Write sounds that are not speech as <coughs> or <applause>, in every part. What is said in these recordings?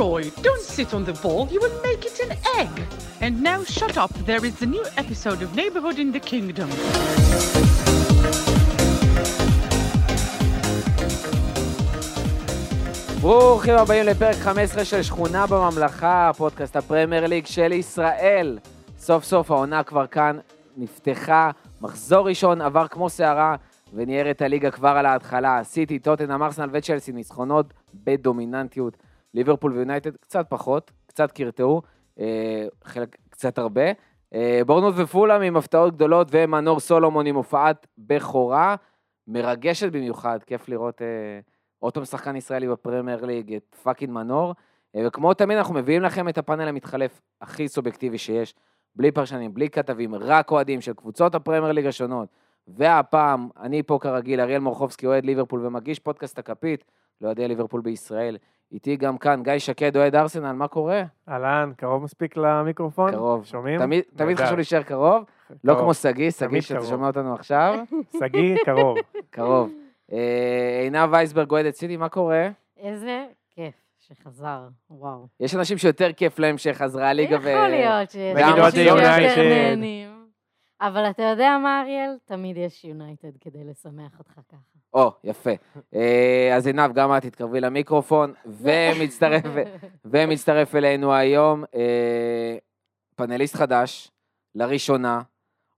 Leroy, don't sit on the ball, you will make it an egg. And now shut up, there is a new episode of Neighborhood in the Kingdom. ברוכים הבאים לפרק 15 של שכונה בממלכה, פודקאסט הפרמייר ליג של ישראל. סוף סוף העונה כבר כאן, נפתחה, מחזור ראשון עבר כמו סערה, וניער את הליגה כבר על ההתחלה. סיטי, טוטנאם, ארסנל וצ'לסי ניצחונות בדומיננטיות. ליברפול ויונייטד קצת פחות, קצת קרטעו, אה, חלק קצת הרבה. אה, בורנמות' ופולהאם עם הפתעות גדולות ומנור סולומון עם הופעת בכורה, מרגשת במיוחד, כיף לראות... אה, עוד פעם שחקן ישראלי בפרמייר ליג, את fucking מנור. וכמו תמיד אנחנו מביאים לכם את הפאנל המתחלף הכי סובייקטיבי שיש, בלי פרשנים, בלי כתבים, רק אוהדים של קבוצות הפרמייר ליג השונות. והפעם, אני פה כרגיל, אריאל מורחובסקי, אוהד ליברפול ומגיש פודקאסט הכפית, לאוהדי ליברפול בישראל. איתי גם כאן גיא שקד, אוהד ארסנל, מה קורה? אהלן, קרוב מספיק למיקרופון? קרוב. שומעים? תמיד, תמיד. חשוב להישאר קרוב, לא קרוב. כמו שגיא, שגיא שאתה. שומע אותנו עכשיו, <laughs> שגיא, קרוב. <laughs> קרוב. אה, עינב וייסברג, אוהדת סיטי, מה קורה? איזה כיף שחזר, וואו. יש אנשים שיותר כיף להם שחזרה הליגה ו... יכול להיות שיש אנשים אוהדי שיותר יונייטד. נהנים. אבל אתה יודע מה, אריאל? תמיד יש יונייטד כדי לשמח אותך ככה. או, יפה. אה, אז עינב, גם את תתקרבי למיקרופון, ומצטרף, <laughs> ומצטרף אלינו היום אה, פאנליסט חדש, לראשונה,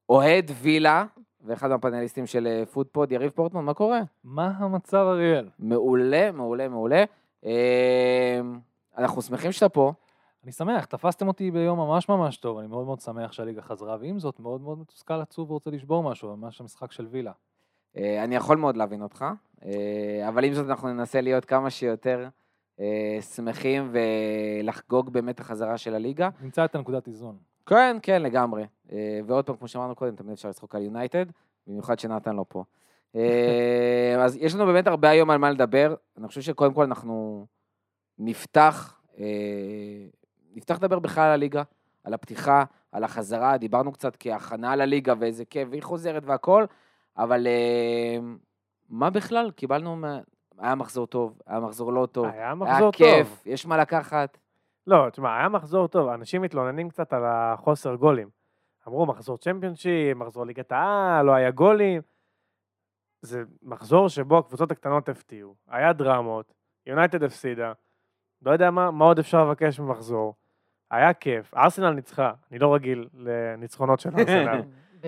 אוהד וילה, ואחד מהפאנליסטים של אה, פודפוד, יריב פורטמן, מה קורה? מה המצב, אריאל? מעולה, מעולה, מעולה. אנחנו שמחים שאתה פה. אני שמח, תפסתם אותי ביום ממש ממש טוב, אני מאוד מאוד שמח שהליגה חזרה, ועם זאת, מאוד מאוד מתוסכל עצוב ורוצה לשבור משהו, ממש המשחק של וילה. אה, אני יכול מאוד להבין אותך, אה, אבל עם זאת אנחנו ננסה להיות כמה שיותר אה, שמחים ולחגוג באמת החזרה של הליגה. נמצא את הנקודת איזון. כן, כן, לגמרי. ועוד פעם, כמו שאמרנו קודם, תמיד אפשר לצחוק על יונייטד, במיוחד שנתן לא פה. <laughs> אז יש לנו באמת הרבה היום על מה לדבר. אני חושב שקודם כל אנחנו נפתח, נפתח לדבר בכלל על הליגה, על הפתיחה, על החזרה, דיברנו קצת כהכנה לליגה ואיזה כיף, והיא חוזרת והכל, אבל אה, מה בכלל? קיבלנו, מה- היה מחזור טוב, היה מחזור לא טוב, היה היה מחזור כיף, טוב. יש מה לקחת. לא, תשמע, היה מחזור טוב. אנשים מתלוננים קצת על החוסר גולים. אמרו, מחזור צ'מפיונשיפ, מחזור ליגת העל, לא היה גולים. זה מחזור שבו הקבוצות הקטנות הפתיעו. היה דרמות, יונייטד הפסידה. לא יודע מה, מה עוד אפשר לבקש ממחזור. היה כיף. ארסנל ניצחה, אני לא רגיל לניצחונות של <laughs> ארסנל.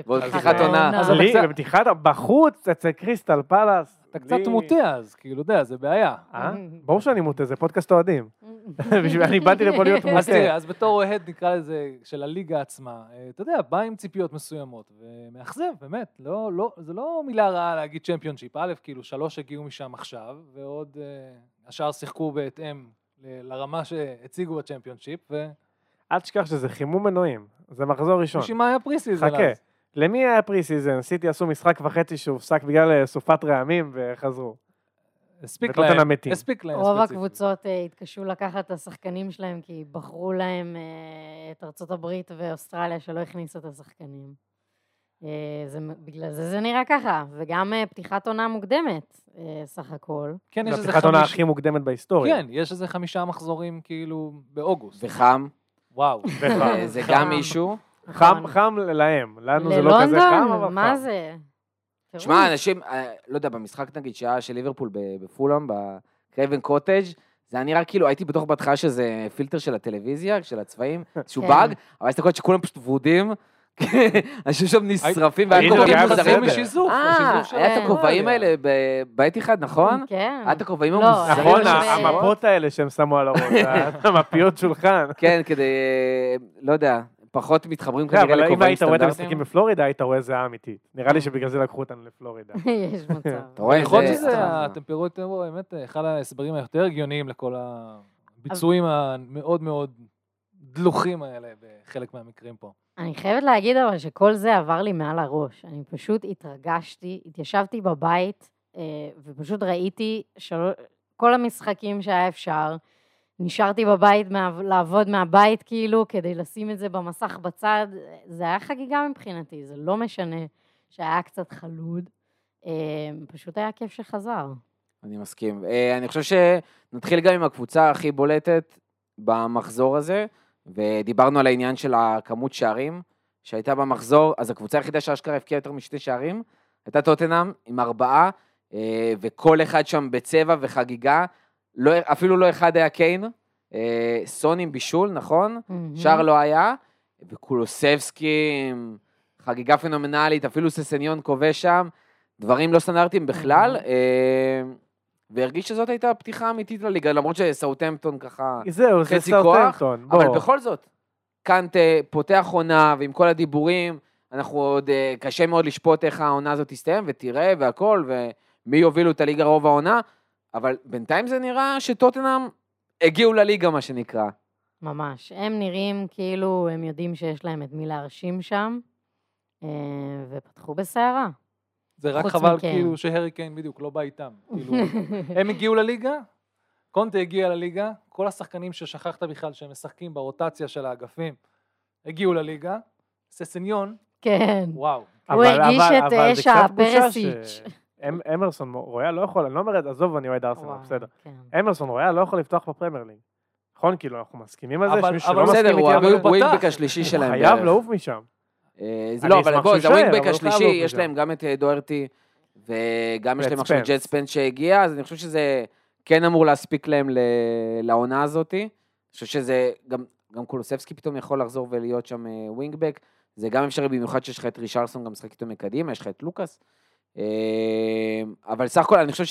ועוד בפתיחת פתיחת עונה. אז אתה בפתיחת, בחוץ, אצל קריסטל פלאס. אתה קצת מוטה אז, כאילו, יודע, זה בעיה. אה? ברור שאני מוטה, זה פודקאסט אוהדים. <laughs> בשביל- אני באתי לפה להיות <laughs> אז מוטה. תראה, אז בתור אוהד, נקרא לזה, של הליגה עצמה, אה, אתה יודע, בא עם ציפיות מסוימות, ומאכזב, באמת, לא, לא, זה לא מילה רעה להגיד צ'מפיונשיפ. א', כאילו, שלוש הגיעו משם עכשיו, ועוד אה, השאר שיחקו בהתאם ל- לרמה שהציגו בצ'מפיונשיפ, אל תשכח שזה חימום מנועים, זה מחזור ראשון. ובשביל מה היה pre-season חכה. למי היה pre-season? סיטי עשו משחק וחצי שהופסק בגלל אה, סופת רעמים וחזרו. הספיק להם. הספיק להם רוב. הקבוצות אה, התקשו לקחת את השחקנים שלהם, כי בחרו להם אה, את ארצות הברית ואוסטרליה שלא הכניסו את השחקנים. זה, בגלל זה זה נראה ככה, וגם פתיחת עונה מוקדמת, סך הכל. כן, יש זו איזה הפתיחת עונה חמיש... הכי מוקדמת בהיסטוריה. כן, יש איזה חמישה מחזורים כאילו באוגוסט. וחם, וואו. וחם. זה גם חם. מישהו. חם, נכון. חם להם, לנו זה לא כזה חם, אבל חם. מה זה? שמע. אנשים, אה, לא יודע, במשחק נגיד שהיה של ליברפול ב- בפולהאם, בקרייבן קוטג', זה היה נראה כאילו, הייתי בטוח בהתחלה שזה פילטר של הטלוויזיה, של הצבעים, איזשהו כן. באג, אבל יש את הקולות שכולם פשוט ורודים, <laughs> אנשים שם נשרפים, והיה כובעים מוזרים. משיזוף, אה, היה את. הכובעים האלה ב- בעת אחד, נכון? כן. היה את הכובעים לא, המוזרים. נכון. המפות האלה שהם שמו על הראש, <laughs> המפיות שולחן. כן, כדי, אה, לא יודע, פחות מתחברים כן, כנראה אבל אם היית רואה את המשחקים. בפלורידה, היית רואה זהה אמיתית. נראה לי שבגלל זה לקחו אותנו לפלורידה. <laughs> יש מצב. אתה רואה, יכול להיות זה- שזה. הטמפרטורה, באמת, אחד ההסברים היותר הגיוניים לכל הביצועים המאוד מאוד דלוחים האלה בחלק מהמקרים פה. אני חייבת להגיד אבל שכל זה עבר לי מעל הראש. אני פשוט התרגשתי, התיישבתי בבית אה, ופשוט ראיתי. כל המשחקים שהיה אפשר. נשארתי בבית מה... לעבוד מהבית כאילו כדי לשים את זה במסך בצד. זה היה חגיגה מבחינתי, זה לא משנה שהיה קצת חלוד. אה, פשוט היה כיף שחזר. אני מסכים. אה, אני חושב שנתחיל גם עם הקבוצה הכי בולטת, במחזור הזה, ודיברנו על העניין של הכמות שערים שהייתה במחזור, אז הקבוצה היחידה שאשכרה הבקיעה יותר משתי שערים, הייתה טוטנאם עם ארבעה, אה, וכל אחד שם בצבע וחגיגה, לא, אפילו לא אחד היה קיין, אה, סון עם בישול, נכון? מהמם. שער לא היה, וקולוסבסקי עם חגיגה פנומנלית, אפילו ססניון כובש שם, דברים לא סטנדרטיים בכלל, אה, והרגיש שזאת הייתה הפתיחה האמיתית לליגה, למרות שסאוטהמפטון ככה... זהו, זה חצי כוח, סאוטהמפטון. אבל בוא. בכל זאת, קאנטה פותח עונה, ועם כל הדיבורים, אנחנו עוד, אה, קשה מאוד לשפוט איך העונה הזאת תסתיים, ותראה והכל, ומי יובילו את הליגה רוב העונה, אבל בינתיים זה נראה שטוטנאם הגיעו לליגה, מה שנקרא. ממש. הם נראים כאילו הם יודעים שיש להם את מי להרשים שם, אה, ופתחו בסערה. זה רק חבל מכם. כאילו שהארי קיין בדיוק לא בא איתם. <laughs> כאילו, הם הגיעו לליגה, קונטה הגיע לליגה, כל השחקנים ששכחת בכלל שהם משחקים ברוטציה של האגפים, הגיעו לליגה. ססניון, כן. וואו. הוא אבל- הרגיש אבל- את אש הפרסיץ'. ש- אמרסון רויאל לא יכול, אני לא אומר, עזוב, אני אוהד ארסנל, בסדר. כן. אמרסון רויאל לא יכול לפתוח בפרמייר ליג. נכון? כאילו, אנחנו מסכימים על זה? אבל- שמישהו שלא בסדר, מסכים בסדר, הוא איתי, אבל אבל הוא הווינגבק פתח. השלישי הוא שלהם חייב בערך. לעוף משם. אה, זה אני לא, אבל בוא, זה הווינגבק הוא חייב השלישי, לעוף יש משם. להם גם את אה, דוארטי, וגם יש להם עכשיו. ג'ט ספנס שהגיע, אז אני חושב שזה כן אמור להספיק להם לעונה הזאת. אני חושב שזה, גם, גם קולוסבסקי פתאום יכול לחזור ולהיות שם אה, ווינגבק, זה גם אפשרי במיוחד שיש לך את רישרסון גם משחק איתו מקדימה, יש לך את לוקאס. אה, אבל סך הכל, אני חושב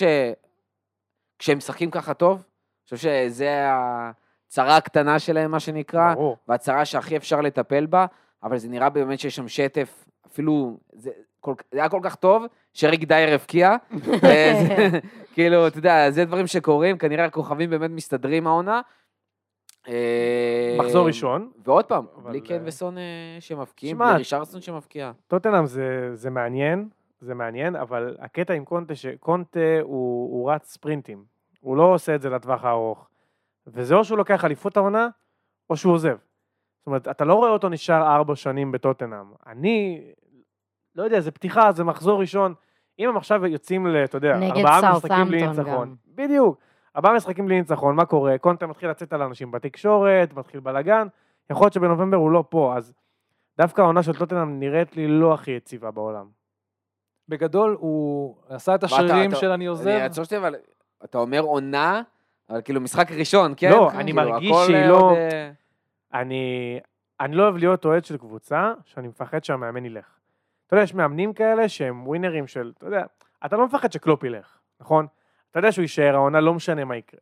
שכשהם משחקים ככה טוב, אני חושב שזה הצרה הקטנה שלהם, מה שנקרא. ברור. והצהרה שהכי אפשר לטפל בה, אבל זה נראה באמת שיש שם שטף, אפילו, זה, כל, זה היה כל כך טוב, שריק דייר הבקיע. <laughs> אה, כאילו, אתה יודע, זה דברים שקורים, כנראה הכוכבים באמת מסתדרים העונה. אה, מחזור ראשון. ועוד פעם, בלי קיין אה, וסון אה, שמבקיעים, בלי רישרסון שמבקיע. טוטנאם זה, זה מעניין, זה מעניין, אבל הקטע עם קונטה, שקונטה הוא, הוא רץ ספרינטים. הוא לא עושה את זה לטווח הארוך. וזה או שהוא לוקח אליפות העונה, או שהוא עוזב. זאת אומרת, אתה לא רואה אותו נשאר ארבע שנים בטוטנאם. אני, לא יודע, זה פתיחה, זה מחזור ראשון. אם הם עכשיו יוצאים ל, אתה יודע, ארבעה משחקים בלי ניצחון. בדיוק. ארבעה משחקים בלי ניצחון, מה קורה? קונטה מתחיל לצאת על אנשים בתקשורת, מתחיל בלאגן. יכול להיות שבנובמבר הוא לא פה, אז דווקא העונה של טוטנאם נראית לי לא הכי יציבה בעולם. בגדול, הוא עשה את השרירים אתה- של אני עוזב. אני אעצור שנייה, אבל אתה אומר עונה, אבל כאילו משחק ראשון, כן? לא, כאילו, אני מרגיש אה, שהיא עוד, לא- אה, אני, אני לא אוהב להיות אוהד של קבוצה שאני מפחד שהמאמן ילך. אתה יודע, יש מאמנים כאלה שהם ווינרים של, אתה יודע, אתה לא מפחד שקלופ ילך, נכון? אתה יודע שהוא יישאר העונה, לא משנה מה יקרה.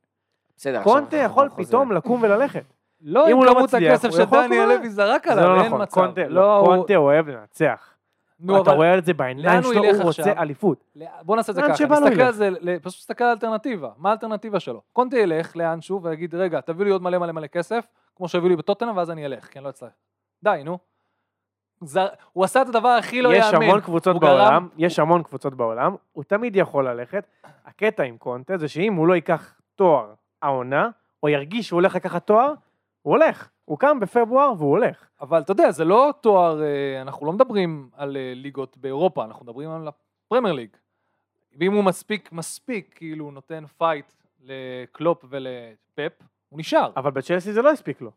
בסדר, עכשיו קונטה יכול. פתאום לקום וללכת. לא אם הוא לא כמות מצליח, הכסף הוא יכול שדניאל כמובן. לוי זרק זה עליו, לא אין נכון, מצב. קונטה, לא, לא, הוא- קונטה אוהב לנצח. נו, אתה אבל רואה את זה בעיניים שלו, הוא רוצה? אליפות. בוא נעשה את זה ככה, נסתכל. על זה, פשוט נסתכל על האלטרנטיבה. מה האלטרנטיבה שלו? קונטה ילך לאנשהו ויגיד, רגע, תביאו לי עוד מלא מלא מלא כסף, כמו שהביאו לי בטוטנאם, ואז אני אלך, כי אני לא אצטרך. די, נו. זר- הוא עשה את הדבר הכי לא יש יאמן. המון קבוצות הוא גרם- בעולם, יש המון קבוצות בעולם, הוא תמיד יכול ללכת. הקטע עם קונטה זה שאם הוא לא ייקח תואר העונה, או ירגיש שהוא הולך לקחת תואר, הוא הולך. הוא קם בפברואר והוא הולך. אבל אתה יודע, זה לא תואר, אה, אנחנו לא מדברים על אה, ליגות באירופה, אנחנו מדברים על הפרמייר ליג. ואם הוא מספיק, מספיק, כאילו, נותן fight לקלופ ולפפ, הוא נשאר. אבל בצ'לסי זה לא הספיק לו.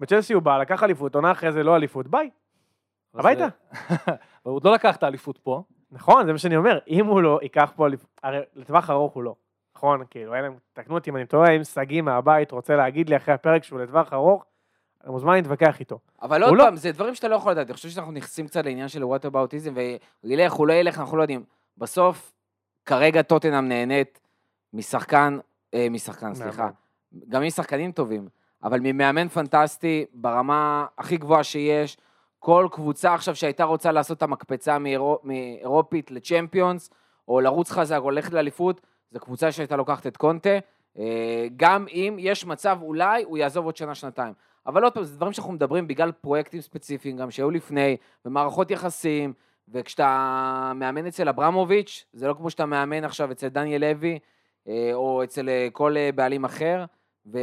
בצ'לסי הוא בא, לקח אליפות, עונה אחרי זה לא אליפות, ביי. הביתה. אה, <laughs> הוא עוד לא לקח את האליפות פה. נכון, זה מה שאני אומר, אם הוא לא ייקח פה אליפות, הרי לטווח ארוך הוא לא. נכון, כאילו, אין להם, תקנו אותי אם אני טועה, אם שגיא מהבית רוצה להגיד לי אחרי הפרק שהוא לטווח ארוך, אתה מוזמן להתווכח איתו. אבל עוד לא- פעם, זה דברים שאתה לא יכול לדעת. אני חושב שאנחנו נכנסים קצת לעניין של whataboutism, והוא ילך, הוא לא ילך, אנחנו לא יודעים. בסוף, כרגע טוטנאם נהנית משחקן, אה, משחקן, סליחה, גם משחקנים טובים, אבל ממאמן פנטסטי ברמה הכי גבוהה שיש. כל קבוצה עכשיו שהייתה רוצה לעשות את המקפצה מאירו- מאירופית לצ'מפיונס, או לרוץ חזק, או ללכת לאליפות, זו קבוצה שהייתה לוקחת את קונטה. אה, גם אם יש מצב, אולי הוא יעזוב עוד שנה-שנתיים. אבל עוד פעם, זה דברים שאנחנו מדברים בגלל פרויקטים ספציפיים גם שהיו לפני, ומערכות יחסים, וכשאתה מאמן אצל אברמוביץ', זה לא כמו שאתה מאמן עכשיו אצל דניאל לוי, אה, או אצל אה, כל אה, בעלים אחר, ו...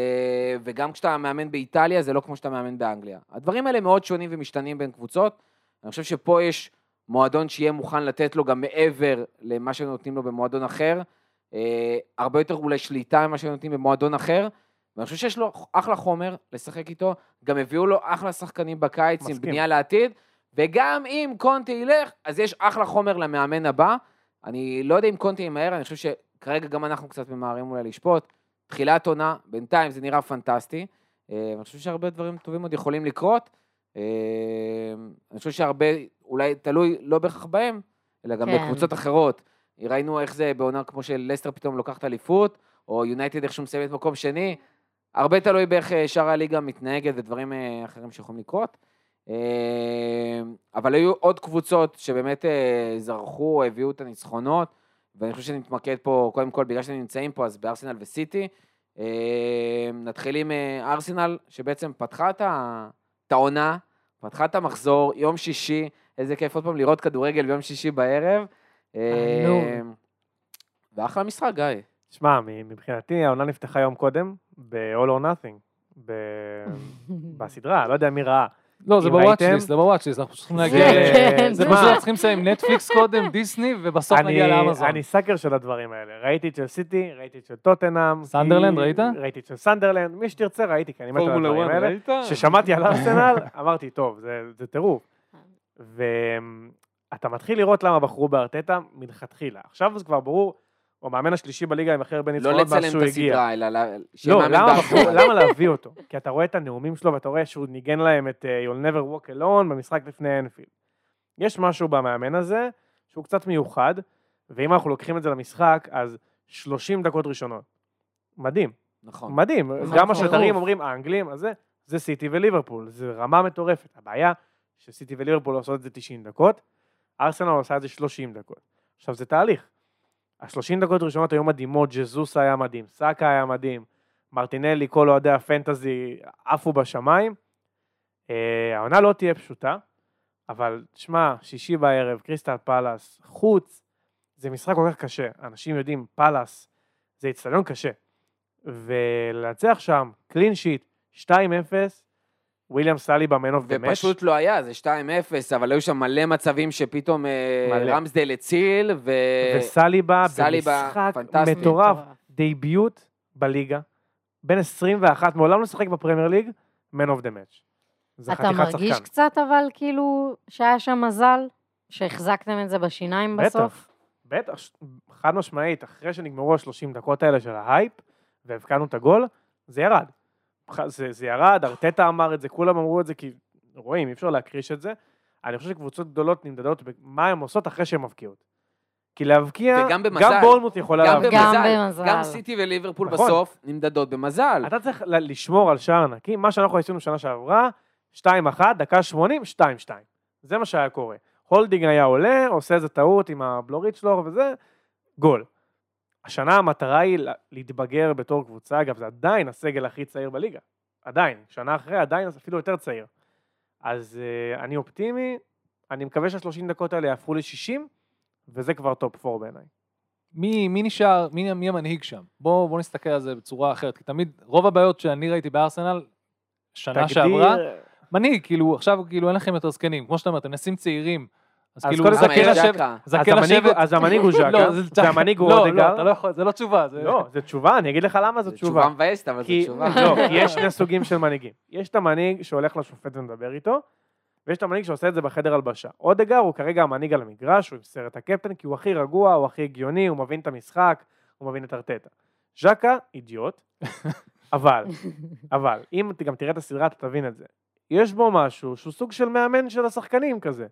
וגם כשאתה מאמן באיטליה, זה לא כמו שאתה מאמן באנגליה. הדברים האלה מאוד שונים ומשתנים בין קבוצות. אני חושב שפה יש מועדון שיהיה מוכן לתת לו גם מעבר למה שנותנים לו במועדון אחר, הרבה יותר אולי שליטה ממה שנותנים במועדון אחר, ואני חושב שיש לו אחלה חומר לשחק איתו, גם הביאו לו אחלה שחקנים בקיץ עם מסכים. בנייה לעתיד, וגם אם קונטי ילך, אז יש אחלה חומר למאמן הבא. אני לא יודע אם קונטי ימהר, אני חושב שכרגע גם אנחנו קצת ממהרים אולי לשפוט. תחילת עונה, בינתיים זה נראה פנטסטי. אה, אני חושב שהרבה דברים טובים עוד יכולים לקרות. אה, אני חושב שהרבה, אולי תלוי לא בהכרח בהם, אלא גם כן. בקבוצות אחרות. ראינו איך זה בעונה כמו של לסטר פתאום לוקחת אליפות, או יונייטד איכשהו מסיימת מקום שני. הרבה תלוי באיך אה, שאר הליגה מתנהגת ודברים אה, אחרים שיכולים לקרות. אה, אבל היו עוד קבוצות שבאמת זרחו, הביאו את הניצחונות, ואני חושב שנתמקד פה, קודם כל, בגלל שהם נמצאים פה, אז בארסנל וסיטי. נתחיל עם ארסנל, שבעצם פתחה את העונה, פתחה את המחזור, יום שישי, איזה כיף עוד פעם לראות כדורגל ביום שישי בערב. ואחלה משחק, גיא. שמע, מבחינתי העונה נפתחה יום קודם, ב-all or nothing, ב- בסדרה, לא יודע מי ראה. לא, זה ב watchlist, זה ב watchlist, אנחנו צריכים זה להגיע ל... כן, זה פשוט מה? צריכים לסיים נטפליקס קודם, <laughs> דיסני, ובסוף נגיע לאמזון. אני sucker של הדברים האלה. ראיתי את של סיטי, ראיתי את של טוטנאם. סנדרלנד, ראית? ראיתי את של סנדרלנד, מי שתרצה ראיתי, כי אני מת על הדברים 1, האלה. כששמעתי על <laughs> ארסנל, אמרתי, טוב, זה, זה טירוף. ואתה מתחיל לראות למה בחרו בארטטה מלכתחילה. עכשיו זה כבר ברור, הוא המאמן השלישי בליגה עם הכי הרבה לא ניצחונות מאז לצלם את הגיע. הסדרה, אלא ל- שיהיה לא, מאמן למה. בחרו, למה להביא אותו? כי אתה רואה את הנאומים שלו ואתה רואה שהוא ניגן להם את uh, You'll never walk alone במשחק לפני אנפילד. יש משהו במאמן הזה שהוא קצת מיוחד, ואם אנחנו לוקחים את זה למשחק, אז 30 דקות ראשונות. מדהים, נכון. מדהים. נכון. גם השדרים טירוף. אומרים, האנגלים, אז זה, זה סיטי וליברפול, זה רמה מטורפת. הבעיה שסיטי וליברפול עושות את זה 90 דקות, ארסנל עושה את זה 30 דקות. עכשיו זה תהליך. ה-30 דקות הראשונות היו מדהימות, ג'זוס היה מדהים, סאקה היה מדהים, מרטינלי, כל אוהדי הפנטזי עפו בשמיים. אה, העונה לא תהיה פשוטה, אבל תשמע, שישי בערב, קריסטל פלאס, חוץ, זה משחק כל כך קשה. אנשים יודעים, פלאס זה איצטדיון קשה. ולנצח שם, קלין שיט, 2-0, וויליאם סאליבה man of the match. ופשוט לא היה, זה 2-0, אבל היו שם מלא מצבים שפתאום אה, מלא. רמסדל הציל, ו... וסאליבה סאליבה, במשחק פנטסטי. מטורף, debut בליגה, בן 21, מעולם לא שיחק בפרמייר ליג, man of the match. זה אתה חתיכת מרגיש שחקן. קצת אבל כאילו שהיה שם מזל? שהחזקתם את זה בשיניים בסוף? בטח, בטח, חד משמעית, אחרי שנגמרו ה-30 דקות האלה של ההייפ, והבקענו את הגול, זה ירד. זה, זה ירד, ארטטה אמר את זה, כולם אמרו את זה, כי רואים, אי אפשר להכחיש את זה. אני חושב שקבוצות גדולות נמדדות במה הן עושות אחרי שהן מבקיעות. כי להבקיע, וגם במזל. גם בורנמוט יכולה גם להבקיע. גם במזל. גם סיטי וליברפול נכון. בסוף נמדדות במזל. אתה צריך ל- לשמור על שער נקי, מה שאנחנו עשינו שנה שעברה, 2-1, דקה 80, 2-2. זה מה שהיה קורה. הולדינג היה עולה, עושה איזה טעות עם הבלורית שלו וזה, גול. השנה המטרה היא לה- להתבגר בתור קבוצה, אגב, זה עדיין הסגל הכי צעיר בליגה. עדיין. שנה אחרי, עדיין אפילו יותר צעיר. אז אה, אני אופטימי, אני מקווה שה-30 דקות האלה יהפכו ל-60, וזה כבר top 4 בעיניי. מי, מי נשאר, מי, מי המנהיג שם? בואו בוא נסתכל על זה בצורה אחרת, כי תמיד, רוב הבעיות שאני ראיתי בארסנל, שנה שעברה, מנהיג, כאילו, עכשיו כאילו אין לכם יותר זקנים, כמו שאתה אומר, אתם אנשים צעירים, אז כאילו, יש לשבת, ג'קה? אז המנהיג הוא- <laughs> ז'קה, לא, זה והמנהיג הוא לא, אודגר. לא, לא יכול, זה לא תשובה, זה... לא, זו תשובה, אני אגיד לך למה זו תשובה. תשובה מבאסת, אבל זו תשובה. לא, כי יש שני סוגים של מנהיגים. יש את המנהיג שהולך לשופט ומדבר איתו, ויש את המנהיג שעושה את זה בחדר הלבשה. אודגר הוא כרגע המנהיג על המגרש, הוא עם סרט הקפטן, כי הוא הכי רגוע, הוא הכי הגיוני, הוא מבין את המשחק, הוא מבין את ארטטה. ז'קה, אידיוט, <laughs> אבל, אבל, אם גם תראה את הסדרה, אתה תבין את זה. יש בו משהו שהוא סוג של מאמן של השחקנים כזה,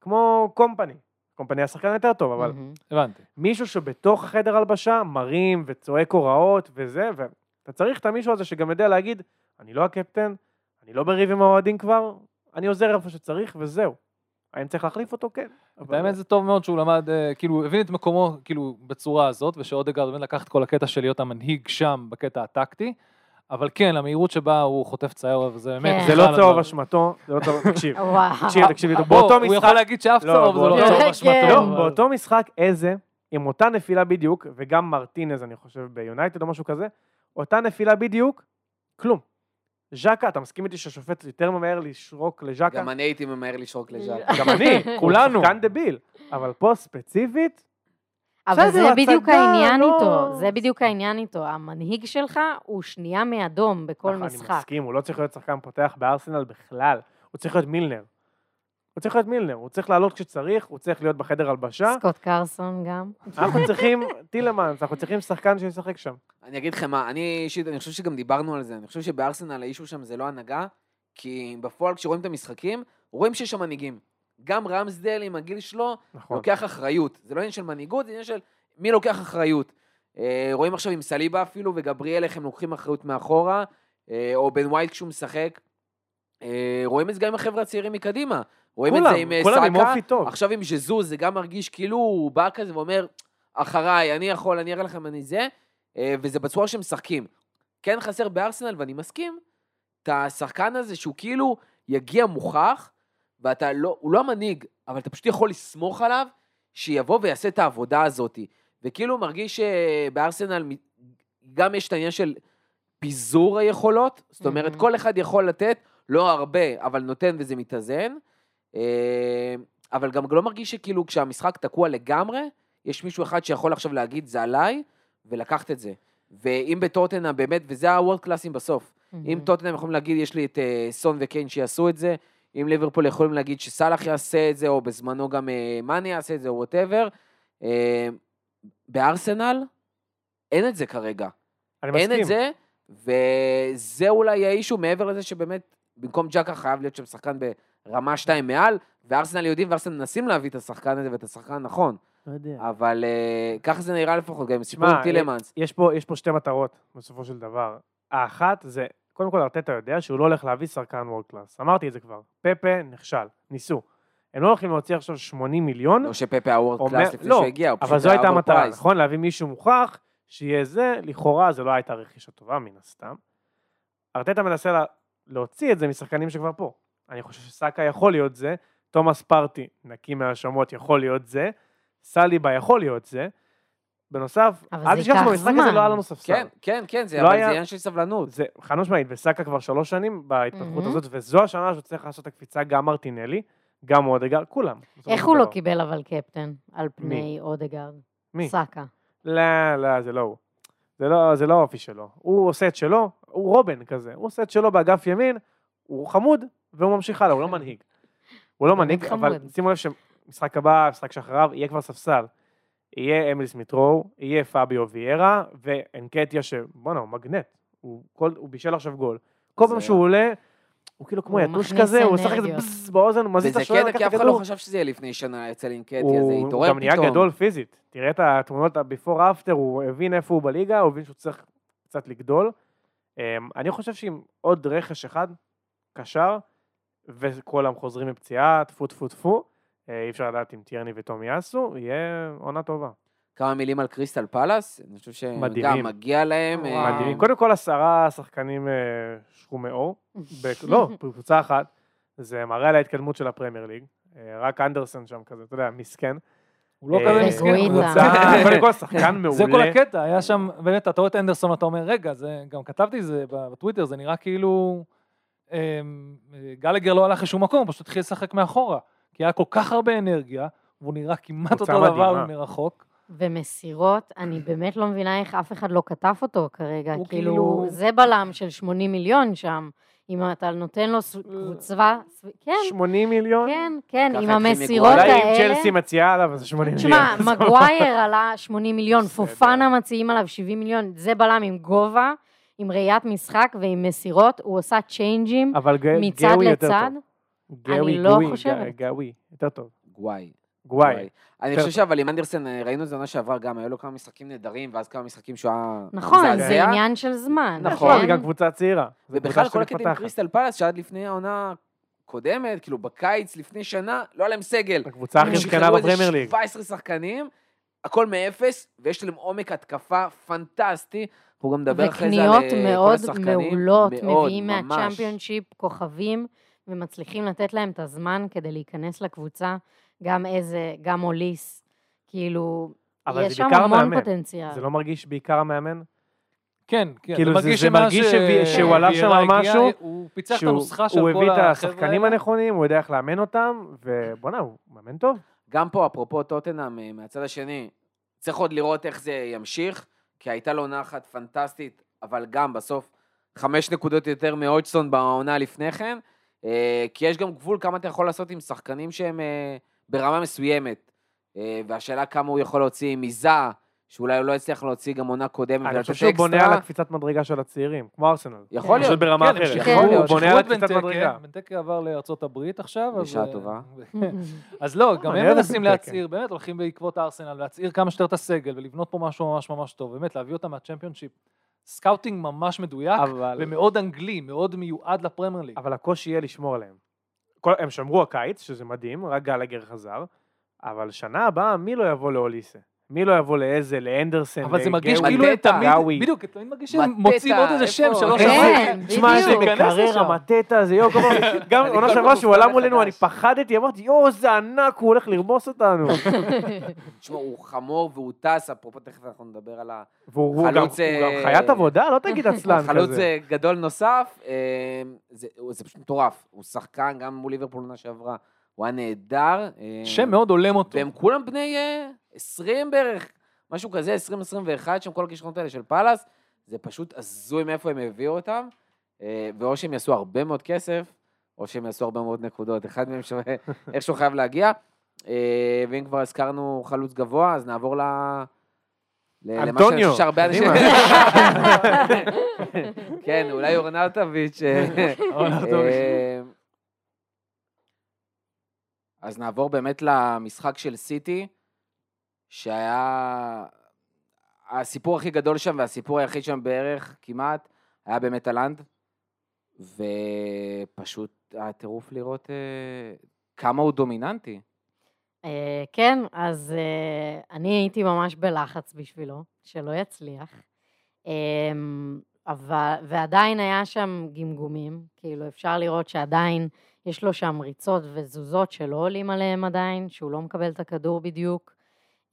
כמו קומפני. קומפני השחקן יותר טוב, אבל. הבנתי. מישהו שבתוך החדר הלבשה מרים וצועק הוראות וזה, ואתה צריך את המישהו הזה שגם יודע להגיד, אני לא הקפטן, אני לא בריב עם האוהדים כבר, אני עוזר איפה שצריך וזהו. האם צריך להחליף אותו? כן. אבל- באמת זה טוב מאוד שהוא למד, אה, כאילו, הבין את מקומו, כאילו, בצורה הזאת, ושאודגרד באמת לקח את כל הקטע של להיות המנהיג שם, בקטע הטקטי, אבל כן, המהירות שבה הוא חוטף צער, וזה באמת... כן. זה לא צהוב. אשמתו, זה לא צהוב, תקשיב. <laughs> תקשיב, תקשיב, בוא, באותו הוא משחק, יכול להגיד שאף לא, צהוב זה לא צהוב כן. אשמתו. לא, באותו משחק איזה, עם אותה נפילה בדיוק, וגם מרטינז, אני חושב, ביונייטד או משהו כזה, אותה נפילה בדיוק, כלום. ז'קה, אתה מסכים איתי שהשופט יותר ממהר לשרוק לז'קה? גם אני הייתי ממהר לשרוק לז'אק. גם אני, <laughs> כולנו. הוא שחקן דביל, אבל פה ספציפית, אבל זה בדיוק העניין לא- איתו, זה בדיוק העניין איתו. המנהיג שלך הוא שנייה מאדום בכל נכון, אני משחק. מסכים, הוא לא צריך להיות שחקן פותח בארסנל בכלל, הוא צריך להיות מילנר. הוא צריך להיות מילנר, הוא צריך לעלות כשצריך, הוא צריך להיות בחדר הלבשה. סקוט קרסון גם. אנחנו <laughs> צריכים טילמנס, אנחנו צריכים שחקן שישחק שם. אני אגיד לכם מה, אני אישית, אני חושב שגם דיברנו על זה, אני חושב שבארסנל האישו שם זה לא הנהגה, כי בפועל כשרואים את המשחקים, רואים שיש שם מנהיגים. גם רמסדל עם הגיל שלו, נכון. לוקח אחריות. זה לא עניין של מנהיגות, זה עניין של מי לוקח אחריות. אה, רואים עכשיו עם סליבה אפילו, וגבריאל איך הם לוקחים אחריות מאחורה, אה, או בן ווייט כשהוא משחק. אה, רואים את זה גם עם החבר'ה הצעירים מקדימה. רואים את כולם, זה עם כולם סאקה. עכשיו עם ז'זוז זה גם מרגיש כאילו הוא בא כזה ואומר, אחריי, אני יכול, אני אראה לכם, אני זה, וזה בצורה שהם משחקים. כן חסר בארסנל, ואני מסכים, את השחקן הזה שהוא כאילו יגיע מוכח, ואתה לא, הוא לא המנהיג, אבל אתה פשוט יכול לסמוך עליו, שיבוא ויעשה את העבודה הזאת. וכאילו הוא מרגיש שבארסנל מ- גם יש את העניין של פיזור היכולות, זאת אומרת, Mhm. כל אחד יכול לתת, לא הרבה, אבל נותן וזה מתאזן. אה, אבל גם לא מרגיש שכאילו כשהמשחק תקוע לגמרי, יש מישהו אחד שיכול עכשיו להגיד זה עליי, ולקחת את זה. ואם בטוטנה באמת, וזה הוורד קלאסים בסוף, אם טוטנאם יכולים להגיד, יש לי את אה, סון וקיין שיעשו את זה, אם ליברפול יכולים להגיד שסאלח יעשה את זה, או בזמנו גם אה, מאני יעשה את זה, או whatever, אה, בארסנל אין את זה כרגע. אני מסכים. אין את זה, וזה אולי ה issue מעבר לזה שבאמת, במקום ג'קה חייב להיות שם שחקן ברמה 2 מעל, וארסנל יודעים וארסנל מנסים להביא את השחקן הזה ואת השחקן הנכון, לא יודע. אבל אה, ככה זה נראה לפחות, גם עם סיפור טילמנס. יש פה, יש פה שתי מטרות, בסופו של דבר. האחת זה, קודם כל ארטטה יודע שהוא לא הולך להביא שחקן world class. אמרתי את זה כבר. פפה נכשל, ניסו. הם לא הולכים להוציא עכשיו 80 מיליון, לא שפפה ה world class לפני לא, שהוא הגיע, הוא אבל פשוט זו היה הייתה המטרה. נכון? להביא מישהו מוכח, שיהיה זה, לכאורה זו לא הייתה רכישה טובה מן הסתם. ארטטה מנסה לה, להוציא את זה משחקנים שכבר פה. אני חושב שסאקה יכול להיות זה, תומאס פרטי, נקי מהאשמות, יכול להיות זה, סליבה יכול להיות זה. בנוסף, אל תשכח שבמשחק הזה. לא היה לנו ספסל. כן, כן, כן, זה לא אבל היה- זה עניין של סבלנות. זה חד משמעית, וסאקה כבר שלוש שנים בהתפתחות מהמם. הזאת, וזו השנה שהוא צריך לעשות את הקפיצה, גם מרטינלי, גם אודגר, כולם. איך הוא לא דבר. קיבל אבל קפטן על פני אודגרד? מי? סאקה. לא, לא, זה לא הוא. זה לא, זה לא האופי שלו. הוא עושה את שלו, הוא רובן כזה. הוא עושה את שלו באגף ימין, הוא חמוד, והוא ממשיך הלאה, הוא לא מנהיג. הוא לא מנהיג, אבל. שימו לב שמשחק הבא, משחק שאחריו, יהיה כבר ספסל. יהיה אמיל סמיטרו, יהיה פביו ויירה, ואנקטיה שבואנה, הוא מגנט. הוא, כל, הוא בישל עכשיו גול. כל פעם שהוא עולה, הוא כאילו כמו הוא יתוש כזה, הוא משחק את זה אנרגיות. בזז באוזן, הוא מזיז את וזה השוער, קטע, לקח כי אף אחד לא. חשב שזה יהיה לפני שנה אצל אינקטי, אז זה הוא התעורר גם נהיה פתאום. גדול פיזית. תראה את התמונות ה-before after, הוא הבין איפה הוא בליגה, הוא הבין שהוא צריך קצת לגדול. אמ, אני חושב שעם עוד רכש אחד, קשר, וכולם חוזרים מפציעה, טפו טפו טפו, אי אפשר לדעת אם טירני וטומי יעשו, יהיה עונה טובה. כמה מילים על קריסטל פלאס, אני חושב שגם. מגיע להם. אה, מדהימים. קודם כל עשרה שחקנים אה, שחומי עור, <laughs> לא, בקבוצה אחת, זה מראה על ההתקדמות של הפרמייר ליג. אה, רק אנדרסון שם כזה, אתה יודע, מסכן. הוא לא אה, כזה מסכן. <laughs> קודם כל שחקן <laughs> מעולה. זה כל הקטע, היה שם, באמת, אתה רואה את אנדרסון, אתה אומר, רגע, זה, גם כתבתי את זה בטוויטר, זה נראה כאילו אמ, גלגר לא הלך לשום מקום, פשוט התחיל לשחק מאחורה. כי היה כל כך הרבה אנרגיה, והוא נראה כמעט אותו דבר מדהימה. מרחוק. ומסירות, אני באמת לא מבינה איך אף אחד לא כתב אותו כרגע. הוא כאילו, כאילו- זה בלם של 80 מיליון שם. אם אתה נותן לו ס- קבוצה, כן, 80 מיליון? כן, כן, עם המסירות מגואל. אולי אם האלה. צ'לסי מציעה עליו, אז זה 80 מיליון. תשמע, <laughs> מגווייר עלה 80 מיליון. פופנה מציעים עליו 70 מיליון, זה בלם עם גובה, עם ראיית משחק ועם מסירות, הוא עושה צ'יינג'ים מצד לצד. גאוי, לא חושבת. גא- גאוי, יותר טוב. גוואי. גוואי. אני חושב שאבל עם אנדרסן, אה, ראינו את זה עונה שעברה גם, היו לו כמה משחקים נהדרים, ואז כמה משחקים שהוא היה נכון. זה עניין של זמן. נכון, נכון, זה כן? גם קבוצה צעירה. ובכלל כל הקטע עם. קריסטל פלאס, שעד לפני העונה הקודמת, כאילו בקיץ לפני שנה, לא היה להם סגל. הקבוצה הכי איזה בפרמייר ליג. 17 שחקנים, הכל מאפס, ויש להם עומק התקפה פנטסטי. אנחנו גם נדבר אחרי זה על וקניות אה, כל מאוד השחקנים. מעולות, מאוד, מביאים ממש. מהצ'מפיונשיפ כוכבים, ומצליחים לתת להם את הזמן כדי להיכנס לקבוצה, גם איזה, גם אוליס, כאילו, יש שם המון המאמן. פוטנציאל. זה לא מרגיש בעיקר המאמן? כן, כן. כאילו, זה- מרגיש זה מרגיש ש- שהוא עלה שם הגיע, משהו, הוא פיצח את שהוא הנוסחה של הוא כל הביא את החבר'ה השחקנים. הנכונים, הוא יודע איך לאמן אותם, ובואנה, הוא מאמן טוב. גם פה, אפרופו טוטנאם, אה, מהצד השני, צריך עוד לראות איך זה ימשיך, כי הייתה לו עונה אחת פנטסטית, אבל גם בסוף חמש נקודות יותר מהודג'סון בעונה לפני כן, כי יש גם גבול כמה אתה יכול לעשות עם שחקנים שהם אה, ברמה מסוימת, אה, והשאלה כמה הוא יכול להוציא מזה, שאולי הוא לא הצליח להוציא גם עונה קודמת, אני חושב שהוא בונה על. הקפיצת מדרגה של הצעירים, כמו ארסנל. יכול להיות. פשוט ברמה כן, אחרת. הוא בונה על את קפיצת בנטקה, מדרגה. בנטקה עבר לארצות הברית עכשיו. <laughs> בשעה אה, טובה. <laughs> אז לא, גם הם מנסים. להצעיר, באמת הולכים בעקבות הארסנל, להצעיר כמה שיותר את הסגל ולבנות פה משהו ממש ממש טוב, באמת, להביא אותם מהצ'מפיונשיפ. scouting ממש מדויק, אבל- ומאוד אנגלי, מאוד מיועד לפרמייר ליג. אבל הקושי יהיה לשמור עליהם. כל- הם שמרו הקיץ, שזה מדהים, רק גלגר חזר, אבל שנה הבאה מי לא יבוא לאוליסה? מי לא יבוא לאיזה, לאנדרסן, אבל זה מרגיש כאילו הם. תמיד. בדיוק, תמיד מרגיש שהם מוצאים עוד איזה שם? שלוש כן, ארבע. תשמע. איזה מקרר. המטטה הזה, יואו, <laughs> גם עונה שעברה שהוא עלה מולנו, אני. פחדתי, אמרתי, יואו, זה ענק, הוא הולך לרמוס אותנו. <laughs> תשמע, הוא חמור והוא טס, אפרופו תכף אנחנו נדבר על ה... והוא הוא גם חלוץ, אה, חיית עבודה, לא תגיד <laughs> עצלן חלוץ כזה. אה, גדול נוסף, אה, זה, זה פשוט מטורף. הוא שחקן גם מול ליברפול עונה שעברה, הוא היה נהדר. שם מאוד הולם אותו. והם כולם בני 20 בערך, משהו כזה, 20-21, שם כל הכישרונות האלה של פאלאס. זה פשוט הזוי מאיפה הם הביאו אותם. אה, ואו שהם יעשו הרבה מאוד כסף, או שהם יעשו הרבה מאוד נקודות. אחד מהם שווה, <laughs> איכשהו חייב להגיע. אה, ואם כבר הזכרנו חלוץ גבוה, אז נעבור ל... למה אנטוניו, שהרבה אנשים... <laughs> כן, אולי אורנאוטוביץ'. אורנאוטוביץ'. אה, אז נעבור באמת למשחק של סיטי, שהיה הסיפור הכי גדול שם והסיפור היחיד שם בערך כמעט, היה באמת הלנד, ופשוט היה טירוף לראות אה, כמה הוא דומיננטי. אה, כן, אז אה, אני הייתי ממש בלחץ בשבילו, שלא יצליח. אמ, אבל, ועדיין היה שם גמגומים, כאילו אפשר לראות שעדיין יש לו שם ריצות ותזוזות שלא עולים עליהם עדיין, שהוא לא מקבל את הכדור בדיוק.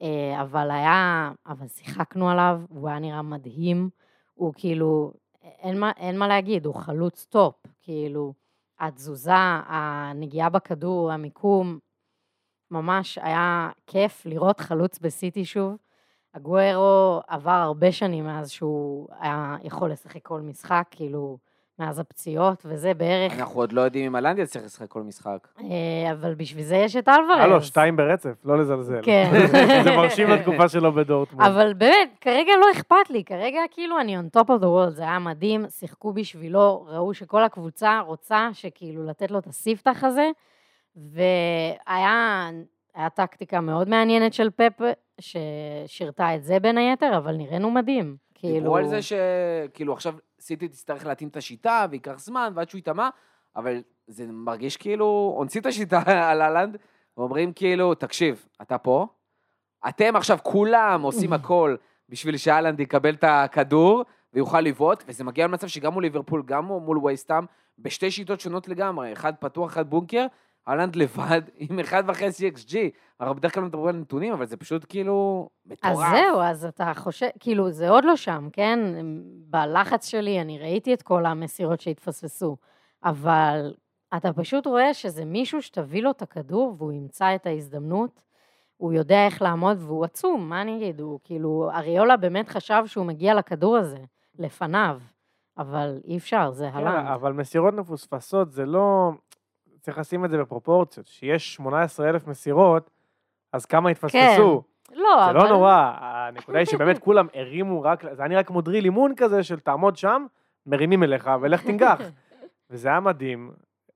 אה, אבל היה, אבל שיחקנו עליו, והוא היה נראה מדהים. הוא כאילו, אין מה, אין מה להגיד, הוא חלוץ top, כאילו, התזוזה, הנגיעה בכדור, המיקום, ממש היה כיף לראות חלוץ בסיטי שוב. הגוארו עבר הרבה שנים מאז שהוא היה יכול לשחק כל משחק, כאילו, מאז הפציעות, וזה בערך, אנחנו עוד לא יודעים אם הלנד יצליח לשחק כל משחק. אה, אבל בשביל זה יש את אלוורז. היה לו שתיים ברצף, לא לזלזל. כן. <laughs> זה מרשים לתקופה שלו בדורטמונד. אבל באמת, כרגע לא אכפת לי, כרגע כאילו אני on top of the world, זה היה מדהים, שיחקו בשבילו, ראו שכל הקבוצה רוצה שכאילו לתת לו את הספתח הזה, והיה היה טקטיקה מאוד מעניינת של פפ, ששירתה את זה בין היתר, אבל נראינו מדהים. כאילו... דיברו על זה שכאילו עכשיו סיטי תצטרך להתאים את השיטה וייקח זמן ועד שהוא ייטמע, אבל זה מרגיש כאילו אונסים את השיטה <laughs> על הלנד, ואומרים כאילו, תקשיב, אתה פה, אתם עכשיו כולם עושים <laughs> הכל בשביל שאלנד יקבל את הכדור ויוכל לבעוט, וזה מגיע למצב שגם מול ליברפול, גם מול וייסטאם, בשתי שיטות שונות לגמרי, אחד פתוח, אחד בונקר, אהלנד לבד <laughs> עם 1.5 XG. אנחנו בדרך כלל מדברים על נתונים, אבל זה פשוט כאילו מטורף. אז זהו, אז אתה חושב, כאילו, זה עוד לא שם, כן? בלחץ שלי, אני ראיתי את כל המסירות שהתפספסו, אבל אתה פשוט רואה שזה מישהו שתביא לו את הכדור והוא ימצא את ההזדמנות, הוא יודע איך לעמוד והוא עצום, מה אני אגיד? הוא כאילו, אריולה באמת חשב שהוא מגיע לכדור הזה, לפניו, אבל אי אפשר, זה כן, הלנד. אבל מסירות מפוספסות זה לא... צריך לשים את זה בפרופורציות. שיש 18,000 מסירות, אז כמה התפספסו? לא, זה אבל... לא נורא, הנקודה היא שבאמת כולם הרימו רק, זה היה נראה כמו דריל אימון כזה של תעמוד שם, מרימים אליך ולך תנגח. <laughs> וזה היה מדהים,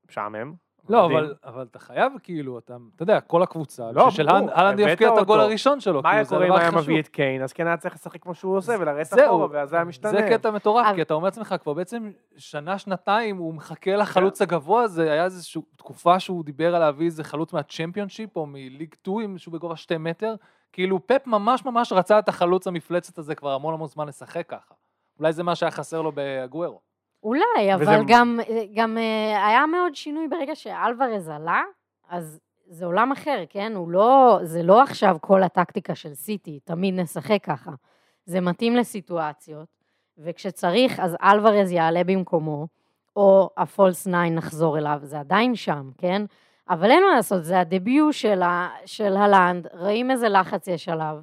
משעמם. לא. אבל, אבל אתה חייב כאילו, אתה, אתה יודע, כל הקבוצה, לא, שהלנד הבאת יבקיע את הגול. הראשון שלו, מה כאילו, היה זה קורה אם היה. מביא את קיין? אז כן היה צריך לשחק כמו שהוא עושה ולרדת אחורה, ואז היה משתנה. זה קטע מטורף, כי אתה אומר לעצמך, כבר בעצם שנה, שנתיים, הוא מחכה לחלוץ הגבוה הזה, היה איזושהי תקופה שהוא דיבר על להביא איזה חלוץ מהצ'מפיונשיפ, או מליג 2, שהוא בגובה שתי מטר, כאילו פפ ממש ממש רצה את החלוץ המפלצת הזה כבר המון המון זמן לשחק ככה. אולי זה מה שהיה חסר לו בהגוורו. אולי, וזה- אבל גם, גם אה, היה מאוד שינוי ברגע שאלוורז עלה, אז זה עולם אחר, כן? הוא לא, זה לא עכשיו כל הטקטיקה של סיטי, תמיד נשחק ככה. זה מתאים לסיטואציות, וכשצריך, אז אלוורז יעלה במקומו, או הפולס 9 נחזור אליו, זה עדיין שם, כן? אבל אין מה לעשות, זה הדביוט של, ה, של הלנד, רואים איזה לחץ יש עליו.